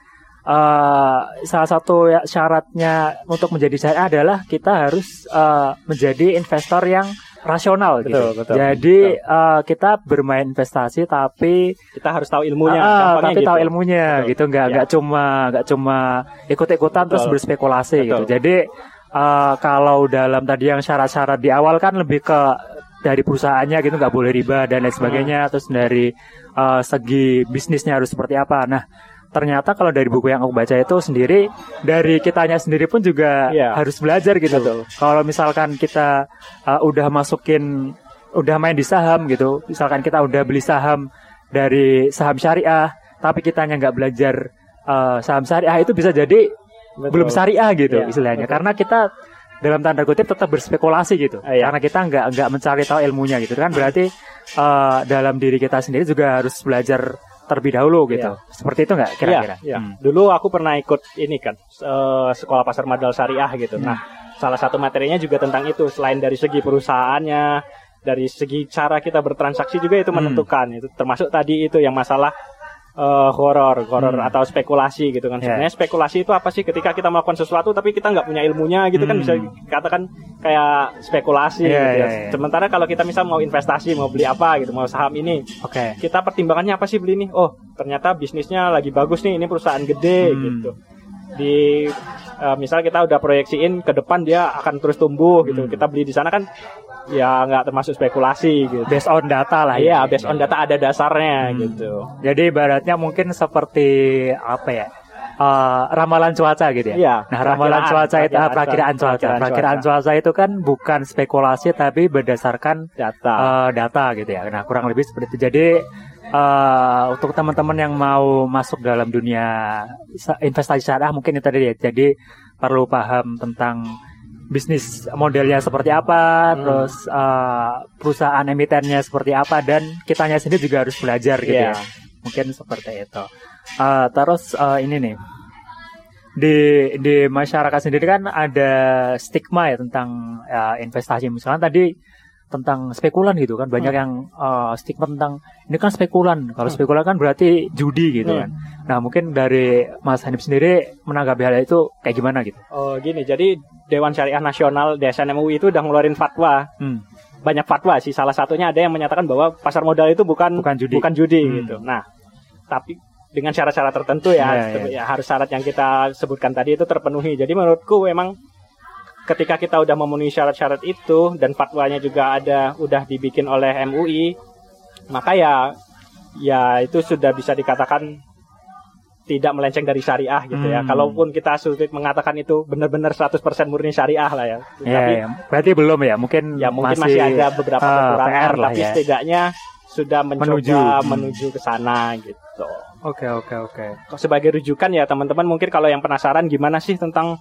eh salah satu ya, syaratnya untuk menjadi syariah adalah kita harus eh, menjadi investor yang rasional gitu. Betul, betul, Jadi eh, kita bermain investasi tapi Kita harus tahu ilmunya. Gampangnya tapi gitu. tahu ilmunya Betul. gitu nggak Ya. nggak cuma nggak cuma ikut-ikutan terus Betul. berspekulasi Betul. gitu. Jadi eh, kalau dalam tadi yang syarat-syarat di awal kan lebih ke dari perusahaannya gitu nggak boleh riba dan lain sebagainya. Terus dari eh, segi bisnisnya harus seperti apa. Nah ternyata kalau dari buku yang aku baca itu sendiri dari kitanya sendiri pun juga Iya. harus belajar gitu. Betul. Kalau misalkan kita uh, udah masukin udah main di saham gitu, misalkan kita udah beli saham dari saham syariah, tapi kitanya nggak belajar uh, saham syariah itu bisa jadi Betul. belum syariah gitu Iya, istilahnya. betul. Karena kita dalam tanda kutip tetap berspekulasi gitu. Ah, iya. Karena kita nggak nggak mencari tahu ilmunya gitu kan berarti uh, dalam diri kita sendiri juga harus belajar terlebih dahulu gitu. Seperti itu nggak kira-kira? Iya, iya. Hmm. Dulu aku pernah ikut ini kan eh, sekolah pasar modal syariah gitu. Hmm. Nah, salah satu materinya juga tentang itu. Selain dari segi perusahaannya, dari segi cara kita bertransaksi juga itu Hmm. menentukan. Itu termasuk tadi itu yang masalah eh, horor, horor Hmm. atau spekulasi gitu kan. Iya. Sebenarnya spekulasi itu apa sih? Ketika kita melakukan sesuatu tapi kita nggak punya ilmunya gitu kan Hmm. bisa dikatakan kayak spekulasi Iya, gitu ya. iya, iya. Sementara kalau kita misal mau investasi, mau beli apa gitu, mau saham ini, Oke. kita pertimbangannya apa sih beli nih? Oh, ternyata bisnisnya lagi bagus nih, ini perusahaan gede Hmm. gitu. Di eh, misal kita udah proyeksiin ke depan dia akan terus tumbuh gitu. Hmm. Kita beli di sana kan ya nggak termasuk spekulasi gitu. Based on data lah Iya, ya. based on data ada dasarnya Hmm. gitu. Jadi ibaratnya mungkin seperti apa ya? eh, ramalan cuaca gitu ya. Iya, Nah, ramalan cuaca itu ah, perakiraan cuaca, cuaca. perakiraan Perakiraan cuaca itu kan bukan spekulasi tapi berdasarkan Data. eh, data gitu ya. Nah, kurang lebih seperti itu. Jadi eh, untuk teman-teman yang mau masuk dalam dunia investasi syariah mungkin itu tadi ya. Jadi perlu paham tentang bisnis modelnya seperti apa, Hmm. terus eh, perusahaan emitennya seperti apa dan kitanya sendiri juga harus belajar gitu Iya. ya. Mungkin seperti itu. Eh, terus eh, ini nih di di masyarakat sendiri kan ada stigma ya tentang ya, investasi misalnya tadi tentang spekulan gitu kan banyak Hmm. yang eh, stigma tentang ini kan spekulan kalau spekulan kan berarti judi gitu Hmm. kan nah mungkin dari Mas Hanif sendiri menanggapi hal itu kayak gimana gitu Oh, gini. Jadi Dewan Syariah Nasional DSN MUI itu udah ngeluarin fatwa. hmm. Banyak fatwa sih. Salah satunya ada yang menyatakan bahwa pasar modal itu bukan bukan judi bukan judi Hmm. gitu. Nah, tapi dengan syarat-syarat tertentu ya, Iya, Seperti- iya. ya harus syarat yang kita sebutkan tadi itu terpenuhi. Jadi menurutku memang ketika kita udah memenuhi syarat-syarat itu dan fatwanya juga ada udah dibikin oleh MUI, maka ya ya itu sudah bisa dikatakan tidak melenceng dari syariah gitu ya. Hmm. Kalaupun kita sulit mengatakan itu benar-benar 100% murni syariah lah ya. ya, Tapi ya. berarti belum ya mungkin ya mungkin masih, ada beberapa eh, kekurangan lah tapi ya. setidaknya sudah mencoba Menuju. menuju, Hmm. ke sana gitu. oke oke oke Sebagai rujukan ya teman-teman mungkin kalau yang penasaran gimana sih tentang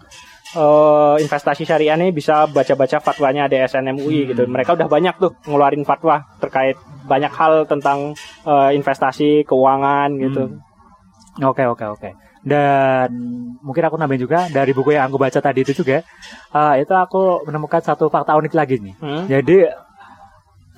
eh, investasi syariah ini bisa baca-baca fatwanya DSN MUI Hmm. gitu. Mereka udah banyak tuh ngeluarin fatwa terkait banyak hal tentang eh, investasi, keuangan gitu. Hmm. Oke oke oke. Dan mungkin aku nambahin juga dari buku yang aku baca tadi itu juga, eh, itu aku menemukan satu fakta unik lagi nih. Hmm. Jadi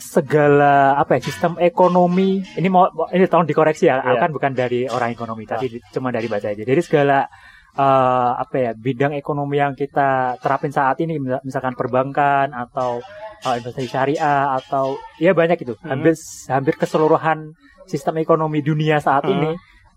segala apa ya sistem ekonomi ini mau ini tolong dikoreksi ya, Iya. kan bukan dari orang ekonomi, tapi di- cuma dari baca aja. Jadi segala eh, apa ya bidang ekonomi yang kita terapin saat ini, misal- misalkan perbankan atau eh, investasi syariah atau ya banyak itu, Hmm. hampir hampir keseluruhan sistem ekonomi dunia saat Hmm. ini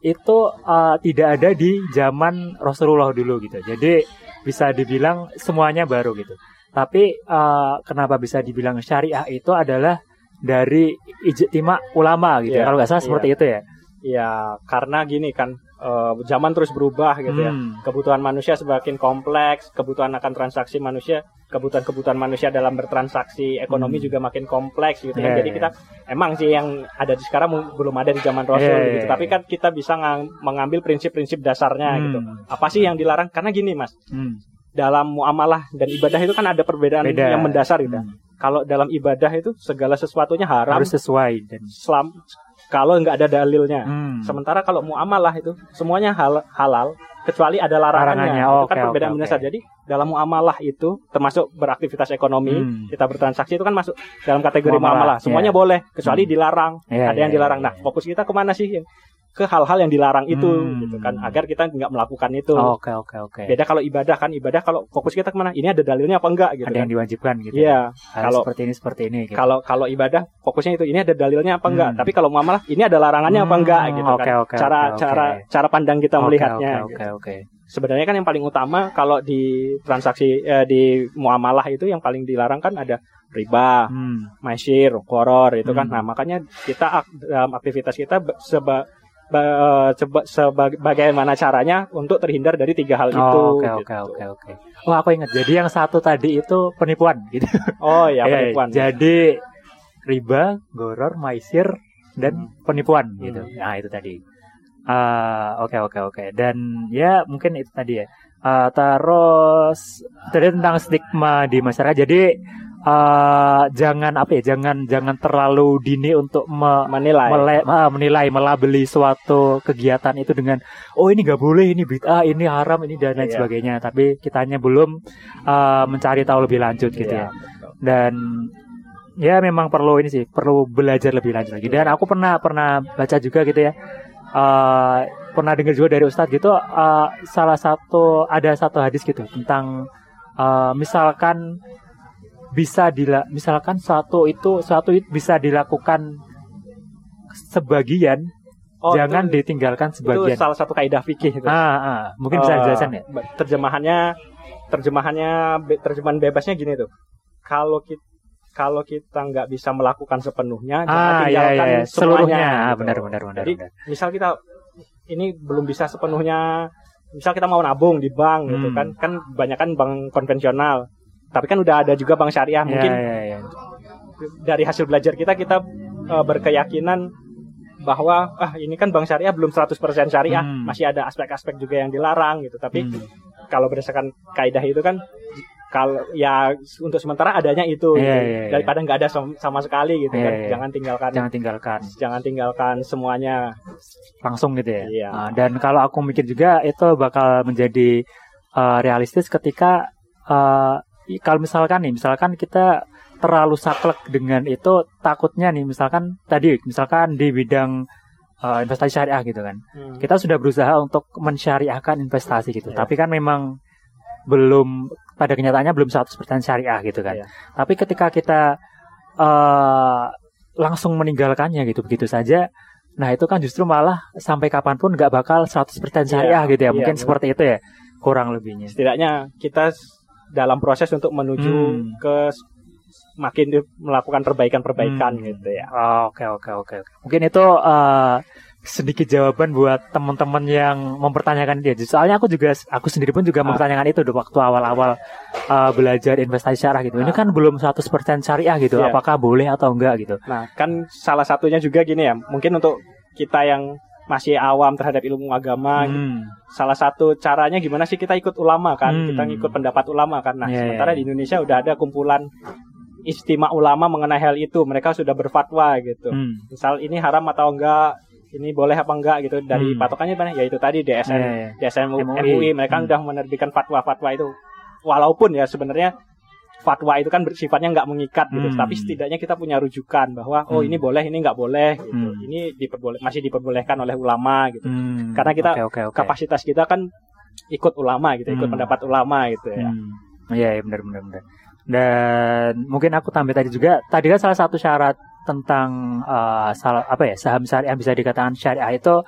itu eh, tidak ada di zaman Rasulullah dulu gitu. Jadi bisa dibilang semuanya baru gitu. Tapi eh, kenapa bisa dibilang syariah itu adalah dari ijtima ulama gitu. Iya, ya. Kalau nggak salah seperti iya. itu ya. Ya, karena gini kan eh, zaman terus berubah gitu ya. Hmm. Kebutuhan manusia semakin kompleks, kebutuhan akan transaksi manusia, kebutuhan-kebutuhan manusia dalam bertransaksi ekonomi Hmm. juga makin kompleks gitu kan. Iya, Jadi iya. kita emang sih yang ada di sekarang belum ada di zaman Rasul Iya, gitu. iya, Tapi kan kita bisa mengambil prinsip-prinsip dasarnya gitu. Hmm. Apa sih yang dilarang? Karena gini, Mas. Hmm. Dalam muamalah dan ibadah itu kan ada perbedaan Beda. yang mendasar gitu. Hmm. Kalau dalam ibadah itu segala sesuatunya haram Harus sesuai dan selam kalau nggak ada dalilnya. Hmm. Sementara kalau muamalah itu semuanya hal- halal kecuali ada larangannya. Larangannya, itu kan oke, perbedaan oke, mendasar. oke. Jadi dalam muamalah itu termasuk beraktivitas ekonomi, Hmm. kita bertransaksi itu kan masuk dalam kategori Muamalah, muamalah. Semuanya iya. boleh kecuali Hmm. dilarang. Iya, ada yang iya, dilarang. iya, Nah, iya. fokus kita ke mana sih? Ke hal-hal yang dilarang itu Hmm. gitu kan agar kita nggak melakukan itu. Oke oke oke. Beda kalau ibadah kan ibadah kalau fokus kita ke mana? Ini ada dalilnya apa enggak gitu Ada yang kan. diwajibkan gitu. Iya, kalau- seperti ini seperti ini gitu. kalau kalau ibadah fokusnya itu ini ada dalilnya apa enggak Hmm. tapi kalau muamalah ini ada larangannya apa Hmm, enggak gitu oke, kan oke, cara oke, cara oke. cara pandang kita Oke, melihatnya Oke gitu. oke oke. sebenarnya kan yang paling utama kalau di transaksi eh, di muamalah itu yang paling dilarang kan ada riba Hmm. maisir koror itu kan Hmm. nah makanya kita dalam aktivitas kita seba ba- eh, seba- seba- bagaimana caranya untuk terhindar dari tiga hal itu Oh, Oke gitu. oke oke oke. Oh aku ingat. Jadi yang satu tadi itu penipuan gitu. oh ya Iya, penipuan Jadi riba, goror, maisir, dan Hmm. penipuan gitu. Hmm. Nah itu tadi. Ah, Oke oke oke. Dan ya mungkin itu tadi ya. Ah, terus tadi tentang stigma di masyarakat. Jadi ah, jangan apa ya? Jangan jangan terlalu dini untuk me- menilai. mele- ah, menilai melabeli suatu kegiatan itu dengan oh ini nggak boleh ini bid'ah ini haram ini dan lain Iya. sebagainya. Tapi kitanya belum ah, mencari tahu lebih lanjut gitu Iya, ya. dan ya memang perlu ini sih perlu belajar lebih lanjut lagi. Dan aku pernah pernah baca juga gitu ya. Eh, pernah dengar juga dari ustadz gitu eh, salah satu ada satu hadis gitu tentang eh, misalkan bisa dila misalkan suatu itu suatu itu bisa dilakukan sebagian Oh, jangan itu- ditinggalkan itu sebagian salah satu kaidah fikih itu ah, ah. mungkin bisa dijelaskan ya terjemahannya terjemahannya be- terjemahan bebasnya gini tuh kalau kita kalau kita nggak bisa melakukan sepenuhnya jangan ah ya tinggalkan ya, ya. semuanya seluruhnya Ah, gitu. benar benar benar Jadi, benar. misal kita ini belum bisa sepenuhnya misal kita mau nabung di bank gitu Hmm. kan kan banyak kan bank konvensional tapi kan udah ada juga bank syariah mungkin ya, ya, ya. dari hasil belajar kita kita eh, berkeyakinan bahwa ah ini kan bank syariah belum 100% syariah Hmm. masih ada aspek-aspek juga yang dilarang gitu tapi Hmm. kalau berdasarkan kaidah itu kan kalau ya untuk sementara adanya itu Iya, gitu. iya, iya. daripada nggak ada sama, sama sekali gitu Iya, kan iya. jangan tinggalkan jangan tinggalkan jangan tinggalkan semuanya langsung gitu ya. Iya. Nah, dan kalau aku mikir juga itu bakal menjadi uh, realistis ketika uh, kalau misalkan nih, misalkan kita terlalu saklek dengan itu takutnya nih, misalkan tadi misalkan di bidang uh, investasi syariah gitu kan. Hmm. Kita sudah berusaha untuk mensyariahkan investasi gitu. Iya. Tapi kan memang belum pada kenyataannya belum 100% syariah gitu kan. Iya. Tapi ketika kita uh, langsung meninggalkannya gitu begitu saja, nah itu kan justru malah sampai kapan pun nggak bakal 100% syariah Iya, gitu ya. iya, Mungkin benar. seperti itu ya kurang lebihnya. setidaknya kita dalam proses untuk menuju Hmm. ke makin melakukan perbaikan-perbaikan Hmm. gitu ya Oh, Oke oke oke oke. Mungkin itu uh, sedikit jawaban buat teman-teman yang mempertanyakan dia. Soalnya aku juga aku sendiri pun juga Ah. mempertanyakan itu dulu waktu awal-awal uh, belajar investasi syariah gitu. Ini Ah. kan belum 100% syariah gitu. Iya. Apakah boleh atau enggak gitu? Nah, kan salah satunya juga gini ya. Mungkin untuk kita yang masih awam terhadap ilmu agama, Hmm. salah satu caranya gimana sih kita ikut ulama kan? Hmm. Kita ngikut pendapat ulama kan. Nah, Iya, sementara iya. di Indonesia udah ada kumpulan istimewa ulama mengenai hal itu. Mereka sudah berfatwa gitu. Hmm. Misal ini haram atau enggak, ini boleh apa enggak gitu. Dari Hmm. patokannya mana? Ya itu tadi DSN, Iya, iya. DSN MUI. MUI, mereka Hmm. udah menerbitkan fatwa-fatwa itu. Walaupun ya sebenarnya fatwa itu kan bersifatnya nggak mengikat gitu, Hmm. tapi setidaknya kita punya rujukan bahwa oh Hmm. ini boleh, ini nggak boleh, gitu. Hmm. ini diperboleh masih diperbolehkan oleh ulama gitu. Hmm. Karena kita Oke, oke, oke. Kapasitas kita kan ikut ulama gitu, ikut Hmm. pendapat ulama gitu ya. Hmm. Iya, iya benar benar benar. Dan mungkin aku tambah tadi juga, tadi kan salah satu syarat tentang uh, salah apa ya saham syariah bisa dikatakan syariah itu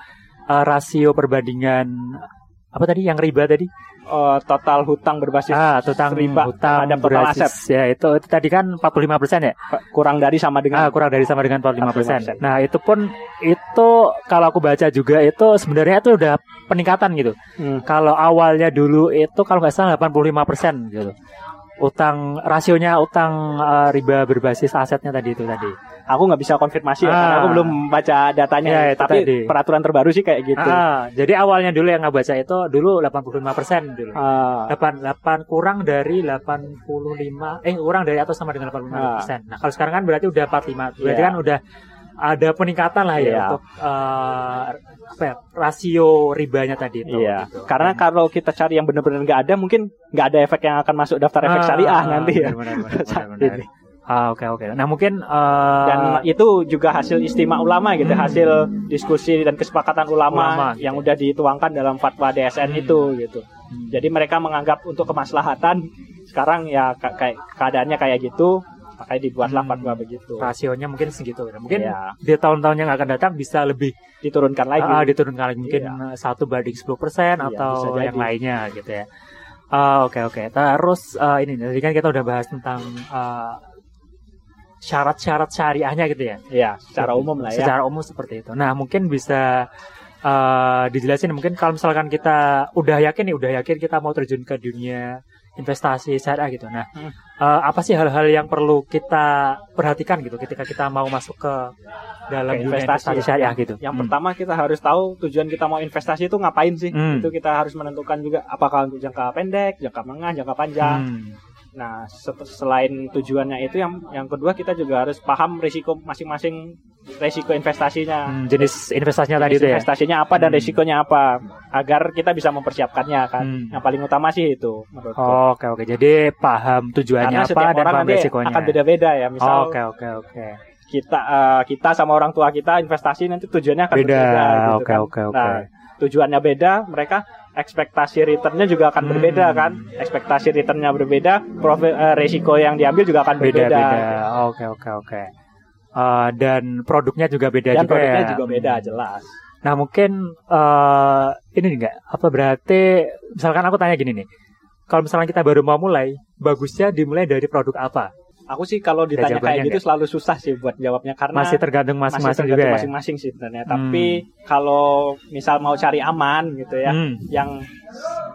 uh, rasio perbandingan apa tadi yang riba tadi? Uh, total hutang berbasis ah, total riba hutang ada total aset. Ya, itu, itu tadi kan 45 persen ya? Kurang dari sama dengan ah, kurang dari sama dengan 45 persen. Nah, itu pun itu kalau aku baca juga itu sebenarnya itu udah peningkatan gitu. Hmm. Kalau awalnya dulu itu kalau nggak salah 85 persen gitu utang rasionya utang uh, riba berbasis asetnya tadi itu tadi. Aku nggak bisa konfirmasi ya, karena aku ah. belum baca datanya. Ya, tapi tadi. peraturan terbaru sih kayak gitu. Ah, jadi awalnya dulu yang nggak baca itu dulu 85 persen dulu. Ah. 8, 8 kurang dari 85, eh kurang dari atau sama dengan 85 persen. Ah. Nah kalau sekarang kan berarti udah 45, berarti yeah. kan udah ada peningkatan lah ya yeah. untuk uh, apa ya, rasio ribanya tadi itu. Iya. Gitu. Karena Dan, kalau kita cari yang benar-benar nggak ada, mungkin nggak ada efek yang akan masuk daftar efek ah, syariah nanti ya. Benar, benar, benar, benar. Ah oke okay, oke. Okay. Nah mungkin uh, dan itu juga hasil istimewa ulama gitu, hmm. hasil diskusi dan kesepakatan ulama, ulama yang gitu. udah dituangkan dalam fatwa DSN hmm. itu gitu. Hmm. Jadi mereka menganggap untuk kemaslahatan sekarang ya kayak keadaannya kayak gitu makanya dibuatlah hmm. fatwa begitu rasionya mungkin segitu mungkin ya. di tahun-tahun yang akan datang bisa lebih diturunkan lagi uh, diturunkan lagi mungkin iya. satu banding 10% persen iya, atau yang lainnya gitu ya uh, oke oke okay. terus uh, ini tadi kan kita udah bahas tentang uh, syarat-syarat syariahnya gitu ya iya secara umum lah ya secara umum seperti itu nah mungkin bisa uh, dijelasin mungkin kalau misalkan kita udah yakin nih udah yakin kita mau terjun ke dunia investasi syariah gitu. Nah, hmm. uh, apa sih hal-hal yang perlu kita perhatikan gitu ketika kita mau masuk ke dalam Oke, investasi, investasi syariah gitu? Yang hmm. pertama kita harus tahu tujuan kita mau investasi itu ngapain sih? Hmm. Itu kita harus menentukan juga apakah untuk jangka pendek, jangka menengah, jangka panjang. Hmm. Nah, selain tujuannya itu yang yang kedua kita juga harus paham risiko masing-masing risiko investasinya. Hmm, jenis investasinya jenis tadi itu ya. Investasinya apa dan hmm. risikonya apa agar kita bisa mempersiapkannya kan. Hmm. Yang paling utama sih itu menurutku. Oh, oke oke. Jadi paham tujuannya Karena apa dan paham risikonya. akan beda-beda ya. Misal Oke oke oke. Kita uh, kita sama orang tua kita investasi nanti tujuannya akan beda. gitu oke kan. oke oke. Nah, tujuannya beda, mereka ekspektasi returnnya juga akan hmm. berbeda kan? Ekspektasi returnnya berbeda profit uh, resiko yang diambil juga akan beda beda. Oke oke oke. Uh, dan produknya juga beda dan juga produknya ya. juga beda jelas. Nah mungkin uh, ini enggak? Apa berarti misalkan aku tanya gini nih. Kalau misalnya kita baru mau mulai bagusnya dimulai dari produk apa Aku sih kalau ditanya kayak gitu selalu susah sih buat jawabnya karena masih tergantung masing-masing juga ya? masing-masing sih sebenarnya. Hmm. Tapi kalau misal mau cari aman gitu ya, hmm. yang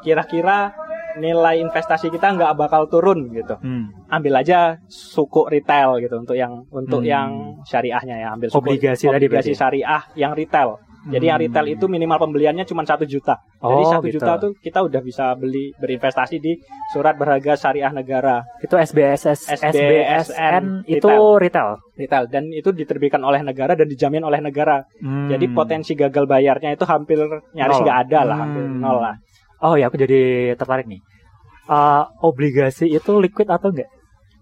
kira-kira nilai investasi kita nggak bakal turun gitu. Hmm. Ambil aja suku retail gitu untuk yang untuk hmm. yang syariahnya ya, ambil suku obligasi, obligasi tadi syariah yang retail. Jadi yang retail itu minimal pembeliannya cuma satu juta. Oh, Jadi satu gitu. juta tuh kita udah bisa beli berinvestasi di surat berharga syariah negara. Itu SBSS SBSN itu retail. Retail dan itu diterbitkan oleh negara dan dijamin oleh negara. Hmm. Jadi potensi gagal bayarnya itu hampir nyaris nggak ada lah, hmm. hampir nol lah. Oh ya, aku jadi tertarik nih. Uh, obligasi itu liquid atau enggak?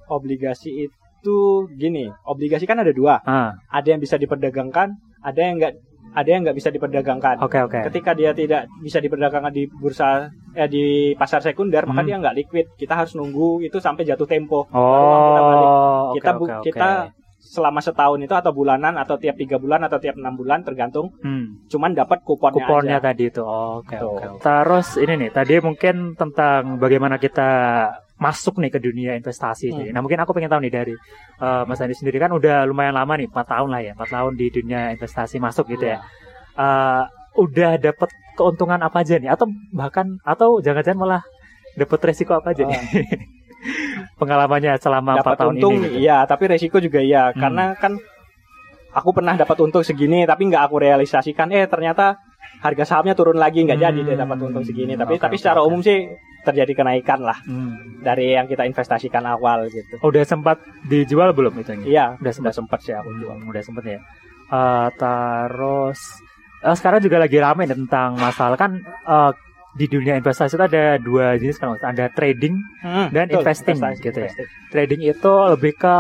Obligasi itu gini, obligasi kan ada dua. Ah. Ada yang bisa diperdagangkan, ada yang enggak ada yang nggak bisa diperdagangkan. Oke okay, oke. Okay. Ketika dia tidak bisa diperdagangkan di bursa eh, di pasar sekunder, hmm. maka dia nggak liquid. Kita harus nunggu itu sampai jatuh tempo. Oh. kita balik. Kita okay, okay, kita selama setahun itu atau bulanan atau tiap tiga bulan atau tiap enam bulan tergantung. Hmm. Cuman dapat kuponnya. Kuponnya aja. tadi itu. Oke oh, oke. Okay, okay. Terus ini nih tadi mungkin tentang bagaimana kita masuk nih ke dunia investasi. Hmm. Nah mungkin aku pengen tahu nih dari uh, Mas Andi sendiri kan udah lumayan lama nih, 4 tahun lah ya, 4 tahun di dunia investasi masuk gitu ya. Uh, udah dapat keuntungan apa aja nih? Atau bahkan atau jangan-jangan malah dapat resiko apa aja oh. nih? Pengalamannya selama dapat 4 tahun untung, ini. Gitu. Iya, tapi resiko juga iya, hmm. karena kan aku pernah dapat untung segini tapi nggak aku realisasikan eh ternyata harga sahamnya turun lagi nggak hmm. jadi dia dapat untung segini tapi okay, tapi secara okay. umum sih terjadi kenaikan lah hmm. dari yang kita investasikan awal gitu. Oh, udah sempat dijual belum itu? Iya, udah sempat sempat sih aku jual. Hmm, udah sempat ya. Uh, terus uh, sekarang juga lagi ramai tentang masalah kan uh, di dunia investasi itu ada dua jenis kan ada trading hmm, dan betul, investing investasi, gitu ya. Investing. Trading itu lebih ke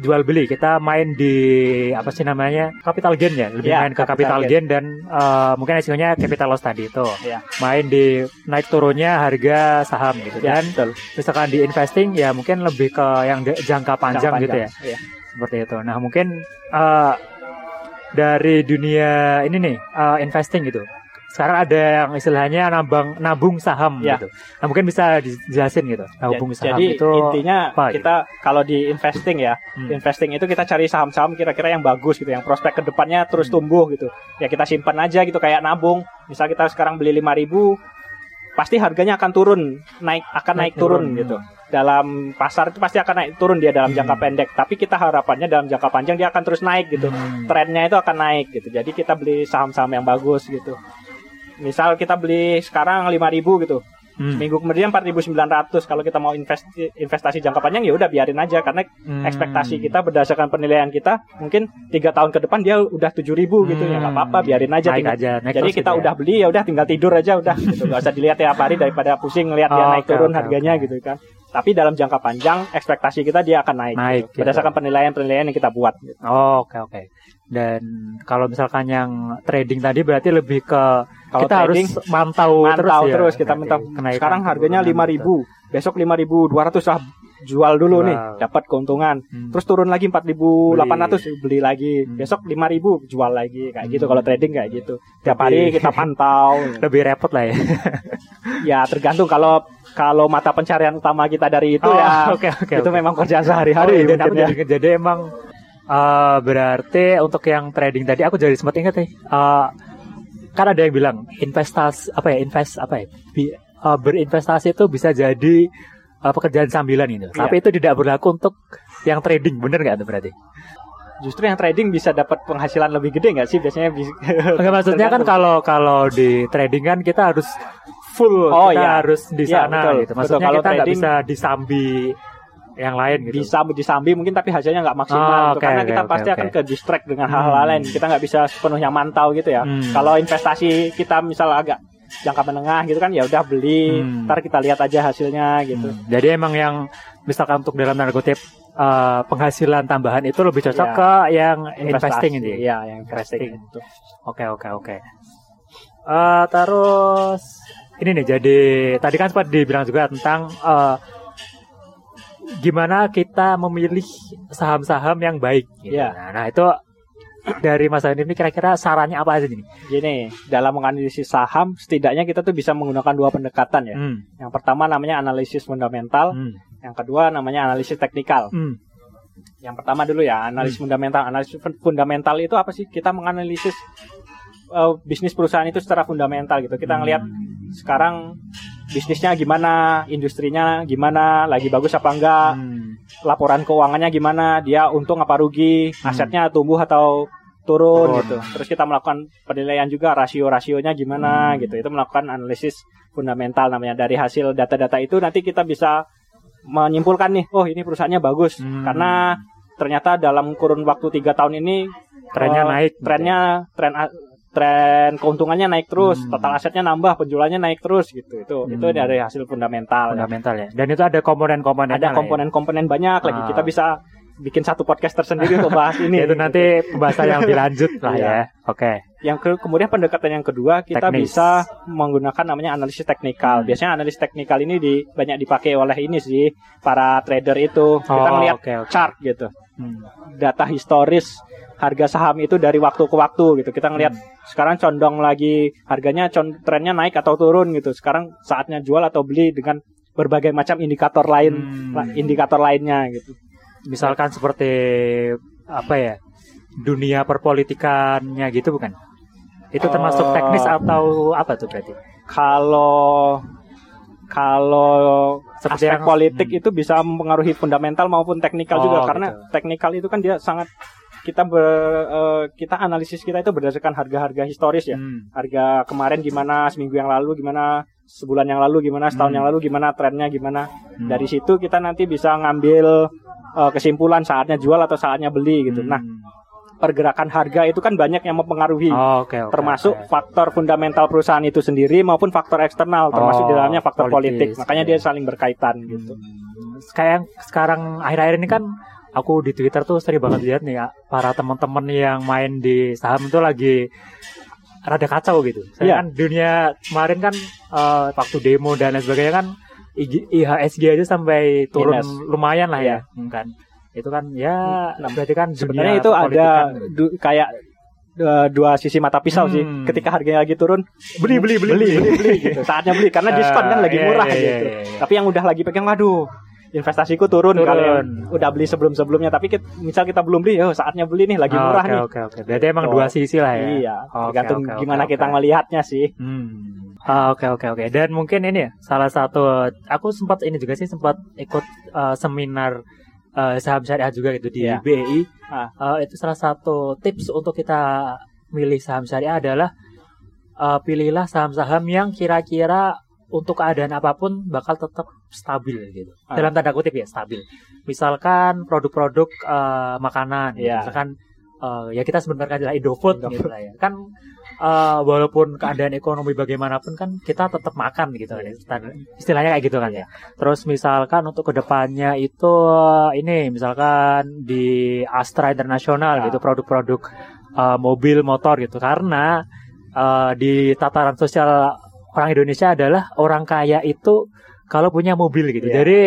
jual beli kita main di apa sih namanya capital gain ya lebih ya, main ke capital, gain. gain dan uh, mungkin hasilnya capital loss tadi itu ya. main di naik turunnya harga saham gitu ya, dan betul. misalkan di investing ya mungkin lebih ke yang jangka panjang, jangka gitu ya. ya seperti itu nah mungkin uh, dari dunia ini nih uh, investing gitu sekarang ada yang istilahnya nabang nabung saham Ya. gitu. Nah, mungkin bisa dijelasin gitu. Nabung saham Jadi itu intinya apa gitu? kita kalau di investing ya, Hmm. investing itu kita cari saham-saham kira-kira yang bagus gitu, yang prospek ke depannya terus Hmm. tumbuh gitu. Ya kita simpan aja gitu kayak nabung. Misal kita sekarang beli 5000 pasti harganya akan turun, naik akan naik, Naik turun, turun, gitu. Dalam pasar itu pasti akan naik turun dia dalam Hmm. jangka pendek, tapi kita harapannya dalam jangka panjang dia akan terus naik gitu. Hmm. Trennya itu akan naik gitu. Jadi kita beli saham-saham yang bagus gitu. Misal kita beli sekarang 5000 gitu. Hmm. Minggu kemudian 4.900 kalau kita mau investi, investasi jangka panjang ya udah biarin aja karena Hmm. ekspektasi kita berdasarkan penilaian kita mungkin tiga tahun ke depan dia udah 7.000 gitu ya nggak apa-apa biarin aja Hmm. Tinggal- aja. naik jadi kita gitu ya. udah beli ya udah tinggal tidur aja udah gitu nggak usah dilihat tiap hari daripada pusing ngelihat dia Oh, naik oke, turun oke, harganya oke. gitu kan tapi dalam jangka panjang ekspektasi kita dia akan naik, Naik, gitu. gitu. berdasarkan penilaian-penilaian yang kita buat gitu. Oh, oke oke. Dan kalau misalkan yang trading tadi berarti lebih ke Kalau kita trading, harus mantau, mantau terus, terus, ya, kita berarti. minta Kenaikan sekarang harganya turunan 5.000 besok 5.200 lah jual dulu nih Wow. dapat keuntungan gitu. Hmm. terus turun lagi 4.800 beli lagi Hmm. besok 5.000 jual lagi kayak gitu Hmm. kalau trading kayak gitu tiap Lebih- hari kita pantau lebih repot lah ya. ya tergantung kalau kalau mata pencarian utama kita dari itu Oh, ya oke oke. itu oke. memang kerjaan Oh, sehari-hari iya, aku mungkin ya. jadi, jadi emang eh, berarti untuk yang trading tadi aku jadi sempat ingat nih. eh, kan ada yang bilang investasi apa ya invest apa ya bi- eh, berinvestasi itu bisa jadi eh, pekerjaan sambilan gitu. Iya. Tapi itu tidak berlaku untuk yang trading, bener nggak tuh berarti? justru yang trading bisa dapat penghasilan lebih gede nggak sih biasanya bisa Enggak maksudnya kan kalau kalau di trading kan kita harus full, Oh, kita iya. harus di Iya, sana betul. gitu. Betul, Maksudnya kalau kita nggak bisa disambi yang lain gitu. bisa disambi mungkin tapi hasilnya nggak maksimal Oh, gitu. karena oke, kita oke, pasti oke. akan ke distract dengan hal-hal Hmm. lain kita nggak bisa sepenuhnya mantau gitu ya Hmm. kalau investasi kita misal agak jangka menengah gitu kan ya udah beli Hmm. ntar kita lihat aja hasilnya gitu Hmm, Jadi emang yang misalkan untuk dalam tanda kutip eh, penghasilan tambahan itu lebih cocok Iya. ke yang Investasi, investing ini. iya yang investing itu Oke oke oke. Eh, terus ini nih jadi tadi kan sempat dibilang juga tentang eh, gimana kita memilih saham-saham yang baik. Gitu. Iya. Nah, nah, itu dari Mas Hanif ini kira-kira sarannya apa aja nih? gini dalam menganalisis saham setidaknya kita tuh bisa menggunakan dua pendekatan ya Hmm, yang pertama namanya analisis fundamental hmm, yang kedua namanya analisis teknikal hmm, Yang pertama dulu ya, analisis fundamental. Analisis fun- fundamental itu apa sih? Kita menganalisis uh, bisnis perusahaan itu secara fundamental gitu. Kita ngelihat sekarang bisnisnya gimana, industrinya gimana, lagi bagus apa enggak, hmm, laporan keuangannya gimana, dia untung apa rugi, Hmm. asetnya tumbuh atau turun, Turun. gitu. Terus kita melakukan penilaian juga rasio-rasionya gimana Hmm. gitu. Itu melakukan analisis fundamental namanya. Dari hasil data-data itu nanti kita bisa menyimpulkan nih, oh ini perusahaannya bagus Hmm. karena ternyata dalam kurun waktu tiga tahun ini trennya eh, naik. gitu. trennya tren tren keuntungannya naik terus, Hmm. total asetnya nambah, penjualannya naik terus gitu. Itu itu Hmm. dari hasil fundamental. ya. fundamental ya. Dan itu ada komponen-komponen. Ada komponen-komponen banyak lagi. Ah. Kita bisa bikin satu podcast tersendiri untuk bahas ini. itu nanti pembahasan yang lebih lanjut lah Iya. ya. Oke. Yang ke- kemudian pendekatan yang kedua kita Teknis. bisa menggunakan namanya analisis teknikal. Hmm. Biasanya analisis teknikal ini di, banyak dipakai oleh ini sih para trader itu. Kita Oh, ngelihat oke, oke. chart gitu, Hmm. data historis harga saham itu dari waktu ke waktu gitu. Kita ngelihat Hmm. sekarang condong lagi harganya trennya naik atau turun gitu. Sekarang saatnya jual atau beli dengan berbagai macam indikator lain, Hmm. indikator lainnya gitu. Misalkan seperti apa ya? Dunia perpolitikannya gitu bukan? Itu termasuk Eh, teknis atau apa tuh berarti? Kalau kalau Seperti aspek yang- politik hmm. itu bisa mempengaruhi fundamental maupun teknikal Oh, juga karena gitu. teknikal itu kan dia sangat kita ber- eh, kita analisis kita itu berdasarkan harga-harga historis ya. Hmm. Harga kemarin gimana, seminggu yang lalu gimana, sebulan yang lalu gimana, setahun Hmm. yang lalu gimana, trennya gimana. Hmm. Dari situ kita nanti bisa ngambil eh, kesimpulan saatnya jual atau saatnya beli gitu. Hmm. Nah, pergerakan harga itu kan banyak yang mempengaruhi Oh, oke, oke, termasuk oke. faktor fundamental perusahaan itu sendiri maupun faktor eksternal termasuk Oh, di dalamnya faktor politis, politik makanya ya. dia saling berkaitan gitu Hmm. Kayak sekarang akhir-akhir ini kan aku di Twitter tuh sering banget lihat nih ya, para teman-teman yang main di saham itu lagi rada kacau gitu. Saya Iya. kan dunia kemarin kan eh, waktu demo dan lain sebagainya kan IG IHSG aja sampai turun Minus. lumayan lah ya, Iya. Kan. Itu kan ya Nah, berarti kan sebenarnya itu ada perpolitikan. du- kayak uh, dua sisi mata pisau sih. Hmm. Ketika harganya lagi turun, Beli, beli, beli, beli, beli. beli, gitu. Saatnya beli karena diskon kan Ah, lagi iya, murah iya, gitu. iya, iya. Tapi yang udah lagi pegang, waduh, investasiku turun, Turun. kalau yang udah beli sebelum-sebelumnya. Tapi kit- misal kita belum beli, oh saatnya beli nih, lagi Oh, murah oke, nih. Oke, oke. Berarti emang Gitu. dua sisi lah ya. Iya, Oke, tergantung oke, gimana oke. kita melihatnya sih. Hmm. Ah, Oke oke oke. Dan mungkin ini ya salah satu aku sempat ini juga sih sempat ikut uh, seminar uh, saham syariah juga gitu di Iya. BEI. Ah. Uh, itu salah satu tips untuk kita milih saham syariah adalah uh, pilihlah saham-saham yang kira-kira untuk keadaan apa pun bakal tetap stabil gitu. Ah. Dalam tanda kutip ya stabil. Misalkan produk-produk uh, makanan, gitu. Iya. misalkan uh, ya kita sebenarnya adalah Indofood, Indofood. gitu lah ya. Kan uh, walaupun keadaan ekonomi bagaimanapun kan kita tetap makan gitu kan. Istilahnya- kayak gitu kan ya. Terus misalkan untuk ke depannya itu uh, ini misalkan di Astra Internasional Ah. gitu produk-produk uh, mobil motor gitu karena uh, di tataran sosial orang Indonesia adalah orang kaya itu kalau punya mobil gitu. Iya. Jadi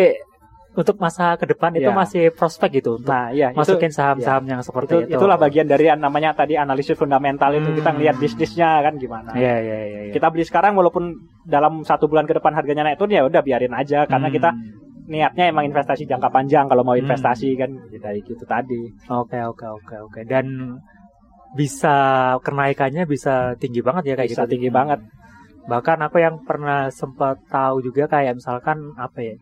untuk masa ke depan itu Iya. masih prospek gitu untuk Nah, itu masukin saham-saham yang itu, seperti itu. itulah bagian dari yang namanya tadi analisis fundamental itu kita Hmm. ngelihat bisnisnya kan gimana. Iya iya iya. iya. Kita beli sekarang walaupun dalam satu bulan ke depan harganya naik turun ya udah biarin aja karena Hmm. kita niatnya emang investasi jangka panjang kalau mau Hmm. investasi kan dari gitu tadi. Oke oke oke oke dan bisa kenaikannya bisa tinggi banget ya kayak Bisa gitu. tinggi banget. Bahkan aku yang pernah sempat tahu juga kayak misalkan apa ya?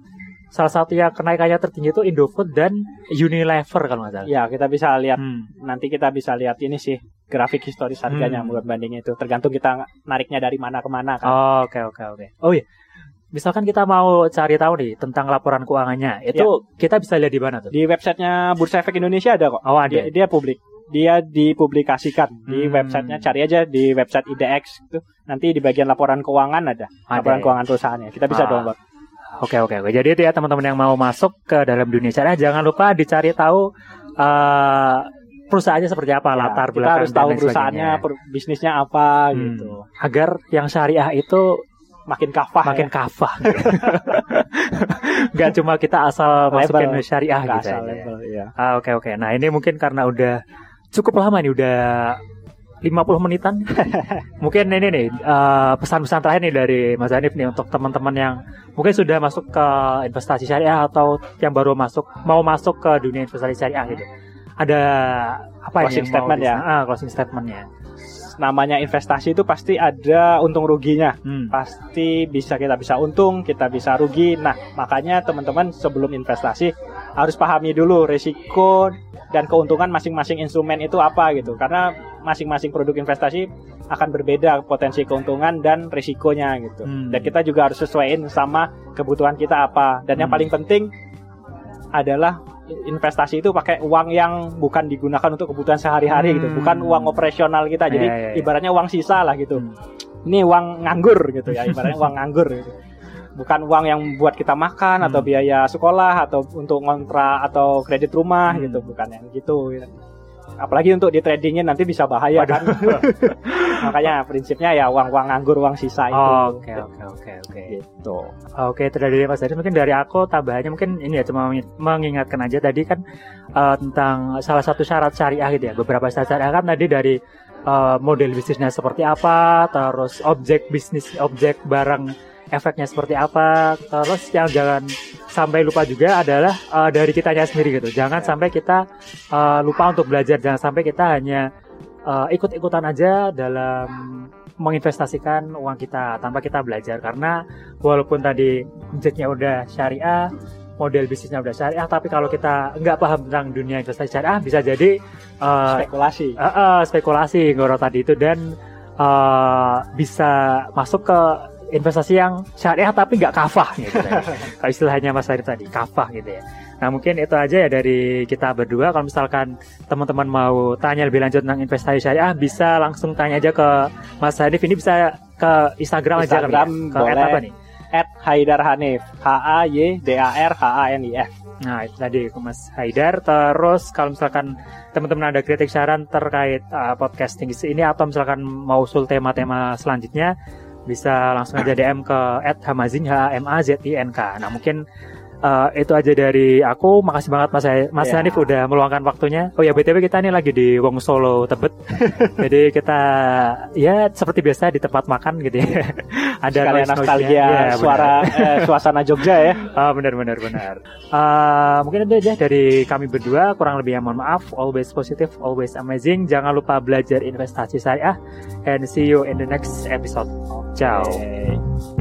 Salah satu yang kenaikannya tertinggi itu Indofood dan Unilever kalau nggak salah. Ya, kita bisa lihat Hmm. nanti kita bisa lihat ini sih grafik historis harganya Hmm. buat bandingnya itu tergantung kita nariknya dari mana ke mana kan. Oh, Oke oke oke. Oh iya. Misalkan kita mau cari tahu nih tentang laporan keuangannya, itu kita bisa lihat di mana tuh? Di websitenya Bursa Efek Indonesia ada kok. Oh ada. Dia, dia publik. Dia dipublikasikan di Hmm. websitenya cari aja di website IDX itu nanti di bagian laporan keuangan ada, Ada, laporan ya. keuangan perusahaannya kita bisa Ah. download Oke oke oke. Jadi itu ya teman-teman yang mau masuk ke dalam dunia syariah jangan lupa dicari tahu eh perusahaannya seperti apa, Ya, latar kita belakang harus tahu perusahaannya per- bisnisnya apa Hmm. gitu Agar yang syariah itu makin kafah makin ya. kafah. Gak cuma kita asal masukin Label. syariah Nggak gitu asal label, ya. Ah, oke oke. Nah, ini mungkin karena udah cukup lama nih, udah 50 menitan. mungkin ini nih eh, pesan-pesan terakhir nih dari Mas Hanif nih untuk teman-teman yang mungkin sudah masuk ke investasi syariah atau yang baru masuk mau masuk ke dunia investasi syariah gitu. Ada apa Closing ini statement ya? Ah, closing statementnya. namanya investasi itu pasti ada untung ruginya Hmm. pasti bisa kita bisa untung, kita bisa rugi. Nah, makanya teman-teman sebelum investasi harus pahami dulu risiko dan keuntungan masing-masing instrumen itu apa gitu. Karena masing-masing produk investasi akan berbeda potensi keuntungan dan risikonya gitu. Hmm. Dan kita juga harus sesuaiin sama kebutuhan kita apa. Dan yang Hmm. paling penting adalah investasi itu pakai uang yang bukan digunakan untuk kebutuhan sehari-hari gitu, Hmm. bukan uang operasional kita. Jadi Iya, iya, iya. ibaratnya uang sisa lah gitu Hmm. ini uang nganggur gitu ya ibaratnya uang nganggur gitu. bukan uang yang buat kita makan atau Hmm. biaya sekolah atau untuk ngontrak atau kredit rumah Hmm. gitu bukan yang gitu gitu. Apalagi untuk di tradingin nanti bisa bahaya kan makanya prinsipnya ya uang uang nganggur uang sisa itu Oke oke oke oke. gitu Oke, itu dari Mas Dari. Mungkin dari aku tambahannya mungkin ini ya cuma mengi- mengingatkan aja tadi kan eh, tentang salah satu syarat syariah gitu ya. Beberapa syarat syariah kan tadi dari eh, model bisnisnya seperti apa, terus objek bisnis, objek barang efeknya seperti apa, terus yang jangan sampai lupa juga adalah eh, dari kitanya sendiri gitu. Jangan sampai kita eh, lupa untuk belajar, jangan sampai kita hanya eh, ikut-ikutan aja dalam menginvestasikan uang kita tanpa kita belajar. Karena walaupun tadi objeknya udah syariah model bisnisnya udah syariah tapi kalau kita nggak paham tentang dunia investasi syariah bisa jadi eh, spekulasi. Eh, eh, spekulasi ngoro tadi itu. Dan eh, bisa masuk ke investasi yang syariah tapi nggak kafah gitu ya. kalau istilahnya Mas Arif tadi kafah gitu ya. Nah mungkin itu aja ya dari kita berdua. Kalau misalkan teman-teman mau tanya lebih lanjut tentang investasi syariah bisa langsung tanya aja ke Mas Hanif. Ini bisa ke Instagram, aja kali ya? Instagram ke boleh. apa nih? At Haidar Hanif. H A Y D A R H A N I F. Nah, itu tadi Mas Haidar. Terus kalau misalkan teman-teman ada kritik saran terkait uh, podcasting ini atau misalkan mau usul tema-tema selanjutnya bisa langsung aja DM ke @hamazin H A M A Z I N K. Nah, mungkin uh, itu aja dari aku. Makasih banget Mas Mas yeah. Hanif udah meluangkan waktunya. Oh ya BTW kita ini lagi di Wong Solo Tebet. Jadi kita ya seperti biasa di tempat makan gitu ya. Ada Sekalian nostalgia ya, suara eh, suasana Jogja ya. Ah benar benar benar. Uh, mungkin itu aja dari kami berdua. Kurang lebih mohon maaf. Always positive, always amazing. Jangan lupa belajar investasi syariah and see you in the next episode. Ciao. Okay.